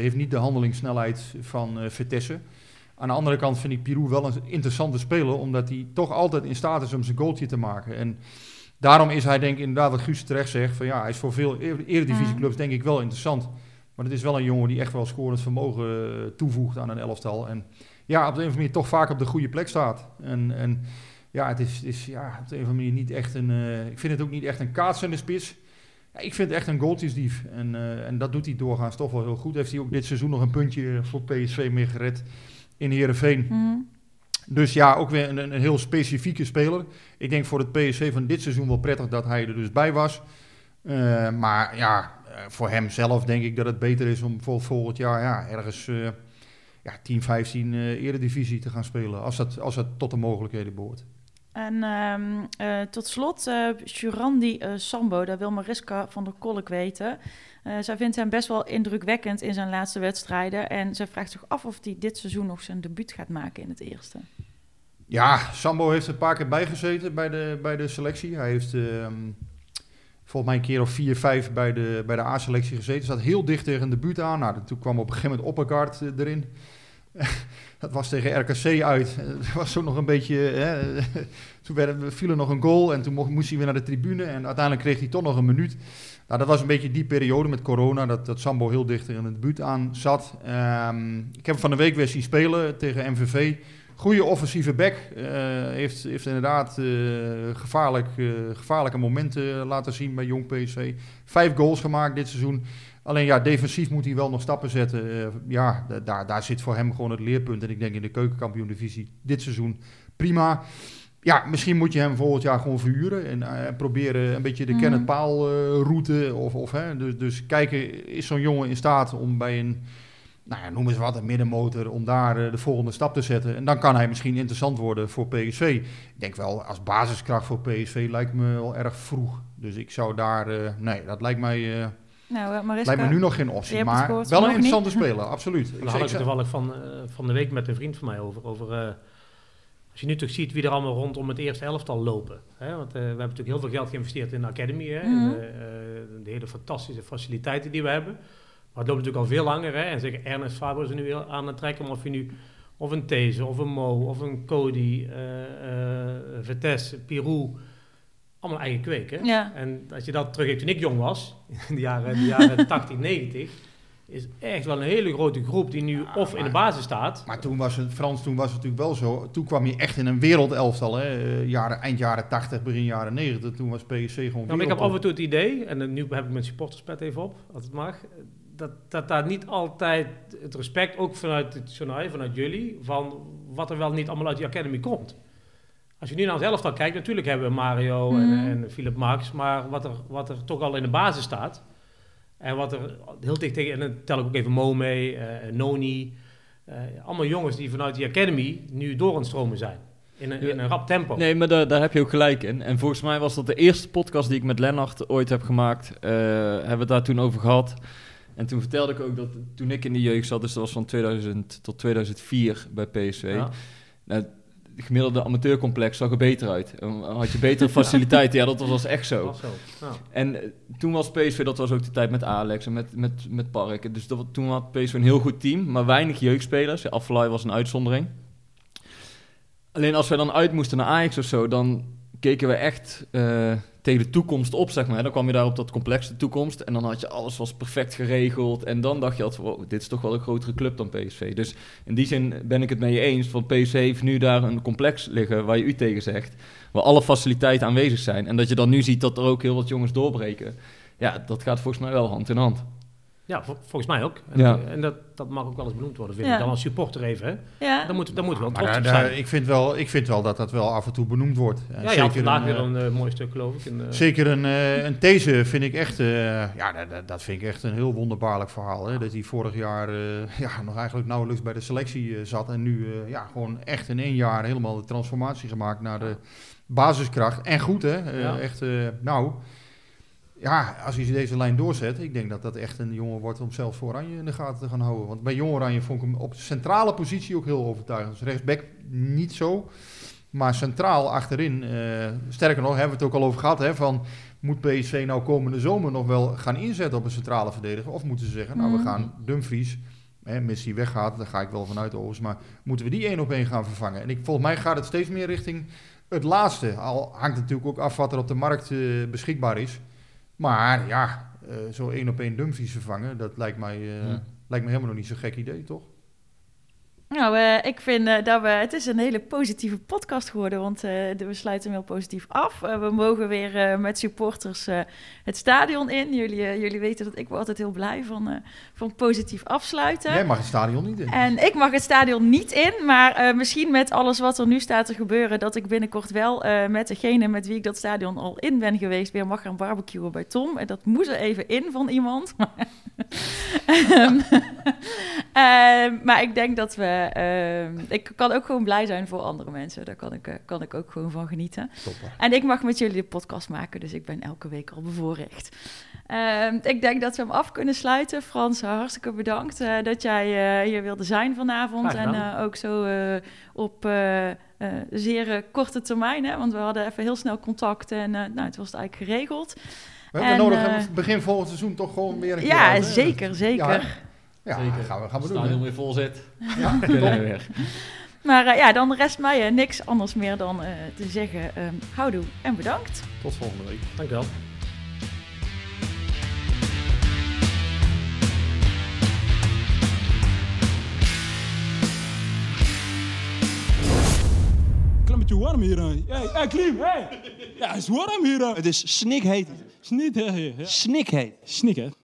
heeft niet de handelingssnelheid van eh Vertessen. Aan de andere kant vind ik Pirou wel een interessante speler, omdat hij toch altijd in staat is om zijn goaltje te maken. En daarom is hij denk ik inderdaad wat Guus terecht zegt, van ja, hij is voor veel er- eredivisieclubs denk ik wel interessant. Maar het is wel een jongen die echt wel scorend vermogen eh, toevoegt aan een elftal. En ja, op de een of andere manier toch vaak op de goede plek staat. En, en ja, het is, is ja, op de een of andere manier niet echt een... ik vind het ook niet echt een kaatsende spits. Ja, ik vind het echt een goaltjesdief. En, eh, en dat doet hij doorgaans toch wel heel goed. Heeft hij ook dit seizoen nog een puntje voor PSV meer gered in Heerenveen. Mhm. Dus ja, ook weer een, een heel specifieke speler. Ik denk voor het PSV van dit seizoen wel prettig dat hij er dus bij was. Eh, maar ja, eh, voor hem zelf denk ik dat het beter is om voor volgend jaar ja, ergens ja, 10, 15 eh eredivisie te gaan spelen. Als dat, als dat tot de mogelijkheden behoort. En ehm, eh, tot slot, eh Jurandi eh, Sambo, daar wil Mariska van der Kolk weten. Zij vindt hem best wel indrukwekkend in zijn laatste wedstrijden. En ze vraagt zich af of hij dit seizoen nog zijn debuut gaat maken in het eerste. Ja, Sambo heeft een paar keer bijgezeten bij de, bij de selectie. Hij heeft ehm, volgens mij een keer of vier, vijf bij de, bij de A-selectie gezeten. Zat heel dicht tegen een debuut aan. Nou, toen kwam op een gegeven moment Oppergaard erin. dat was tegen RKC uit. Eh, Dat was ook nog een beetje... Hè, toen werd, viel er nog een goal en toen moest hij weer naar de tribune. En uiteindelijk kreeg hij toch nog een minuut. Nou, dat was een beetje die periode met corona, dat, dat Sambo heel dicht tegen het debuut aan zat. Ehm, ik heb hem van de week weer zien spelen tegen MVV. Goede offensieve back. eh, heeft, heeft inderdaad eh, gevaarlijk, gevaarlijke momenten laten zien bij Jong PSV. Vijf goals gemaakt dit seizoen. Alleen ja, defensief moet hij wel nog stappen zetten. Eh, ja, da- daar, daar zit voor hem gewoon het leerpunt. En ik denk in de keukenkampioen-divisie dit seizoen prima. Ja, misschien moet je hem volgend jaar gewoon verhuren. En eh, proberen een beetje de Mhm. Kenneth Paal eh, route. Of, of, hè, dus, dus kijken, is zo'n jongen in staat om bij een nou ja, noem eens wat, een middenmotor, om daar de volgende stap te zetten. En dan kan hij misschien interessant worden voor PSV. Ik denk wel, als basiskracht voor PSV lijkt me wel erg vroeg. Dus ik zou daar, nee, dat lijkt mij, Nou, eh, Mariska, lijkt me nu nog geen optie. Maar gehoord, wel een interessante speler, absoluut. Ik Daar had ik het toevallig van, eh, van de week met een vriend van mij over. over eh, als je nu toch ziet wie er allemaal rondom het eerste elftal lopen. Hè? Want eh, we hebben natuurlijk heel veel geld geïnvesteerd in de academy. Hè? Mhm. En, de hele fantastische faciliteiten die we hebben. Maar het loopt natuurlijk al veel langer. Hè? En zeker Ernest Faber is er nu aan het trekken. Maar of je nu of een These, of een Mo, of een Cody, eh eh Vitesse, Pirou. Allemaal eigen? Ja. En als je dat terug hebt toen ik jong was, in de jaren, de jaren 80, 90, is echt wel een hele grote groep die nu of in de basis staat. Maar toen was het, Frans, toen was het natuurlijk wel zo. Toen kwam je echt in een wereldelftal. Hè? eh, Jaren, eind jaren 80, begin jaren 90. Toen was PSC gewoon Nou, maar ik heb af en toe het idee, en nu heb ik mijn supporterspet even op, als het mag, dat, dat daar niet altijd het respect, ook vanuit het journaal, vanuit jullie, van wat er wel niet allemaal uit die academy komt. Als je nu naar ons elftal kijkt, natuurlijk hebben we Mario en, Mhm. en Philip Max, maar wat er, wat er toch al in de basis staat, en wat er heel dicht tegen, en dan tel ik ook even Mo mee, eh, Noni, eh, allemaal jongens die vanuit die academy nu door aan het stromen zijn. In een, in een rap tempo. Nee, maar daar, daar heb je ook gelijk in. En volgens mij was dat de eerste podcast die ik met Lennart ooit heb gemaakt. eh, hebben we het daar toen over gehad. En toen vertelde ik ook dat toen ik in de jeugd zat, dus dat was van 2000 tot 2004 bij PSV. Ja. Nou, gemiddelde amateurcomplex zag er beter uit. Had je betere faciliteiten? Ja, dat was echt zo. En eh, toen was PSV, dat was ook de tijd met Alex en met, met, met Park. Dus dat, toen had PSV een heel goed team, maar weinig jeugdspelers. Afvalaai was een uitzondering. Alleen als wij dan uit moesten naar Ajax of zo, dan keken we echt eh, tegen de toekomst op, zeg maar. Dan kwam je daar op dat complexe toekomst en dan had je alles was perfect geregeld. En dan dacht je altijd, wow, dit is toch wel een grotere club dan PSV. Dus in die zin ben ik het mee eens, van PSV heeft nu daar een complex liggen waar je u tegen zegt, waar alle faciliteiten aanwezig zijn. En dat je dan nu ziet dat er ook heel wat jongens doorbreken. Ja, dat gaat volgens mij wel hand in hand. Ja, vol- volgens mij ook. En, Ja. en dat, dat mag ook wel eens benoemd worden, vind Ja. ik. Dan als supporter even, hè. Ja. Dan moet, dan moet wel trots op zijn. ik, vind wel, ik vind wel dat dat wel af en toe benoemd wordt. En Ja, je had vandaag een, weer eh, een eh, mooi stuk, geloof ik. En, eh, Zeker een, eh, een deze vind ik echt, eh, ja, dat- dat, vind ik echt een heel wonderbaarlijk verhaal. Hè? Dat hij vorig jaar eh, ja, nog eigenlijk nauwelijks bij de selectie eh, zat. En nu eh, ja, gewoon echt in één jaar helemaal de transformatie gemaakt naar de basiskracht. En goed hè, Eh, Ja. echt, eh, nou, ja, als hij deze lijn doorzet, ik denk dat dat echt een jongen wordt om zelfs voor Oranje in de gaten te gaan houden. Want bij Jong Oranje vond ik hem op de centrale positie ook heel overtuigend. Dus rechtsback niet zo. Maar centraal achterin, eh, sterker nog, hebben we het ook al over gehad, hè, van moet PSV nou komende zomer nog wel gaan inzetten op een centrale verdediger? Of moeten ze zeggen, nou we Mhm. gaan Dumfries, hè, weggaat, daar ga ik wel vanuit overigens, maar moeten we die één op één gaan vervangen? En ik, volgens mij gaat het steeds meer richting het laatste. Al hangt het natuurlijk ook af wat er op de markt eh, beschikbaar is. Maar ja, eh, zo één op één Dumfries vervangen, dat lijkt mij, eh, lijkt me helemaal nog niet zo'n gek idee, toch? Nou, eh, ik vind eh, dat we... Het is een hele positieve podcast geworden, want eh, we sluiten hem heel positief af. We mogen weer met supporters het stadion in. Jullie, jullie weten dat ik word altijd heel blij van, van positief afsluiten. Jij mag het stadion niet in. En ik mag het stadion niet in, maar misschien met alles wat er nu staat te gebeuren, dat ik binnenkort wel met degene met wie ik dat stadion al in ben geweest, weer mag gaan barbecuen bij Tom. En dat moest er even in van iemand. Ehm, ehm, maar ik denk dat we. Ehm, ik kan ook gewoon blij zijn voor andere mensen. Daar kan ik, eh, kan ik ook gewoon van genieten. Topper. En ik mag met jullie de podcast maken, dus ik ben elke week al bevoorrecht. Ehm, ik denk dat we hem af kunnen sluiten. Frans, hartstikke bedankt eh, dat jij eh, hier wilde zijn vanavond. En ook zo op zeer korte termijn, hè, want we hadden even heel snel contact en nou, het was het eigenlijk geregeld. We hebben En, nodig begin volgend seizoen toch gewoon weer een keer Ja, uit, zeker, zeker. Ja, Ja, Zeker. gaan we, gaan we Als doen. stadion hè? weer vol zit, Ja, kunnen we weer. Maar eh, ja, dan rest mij eh, niks anders meer dan eh, te zeggen ehm houdoe en bedankt. Tot volgende week. Dankjewel. Klimmetje warm hier. Hey, hey, Klim, hey. Ja, het is warm hier. Het is snikheet. Snikheet. Snikheet. Snikheet.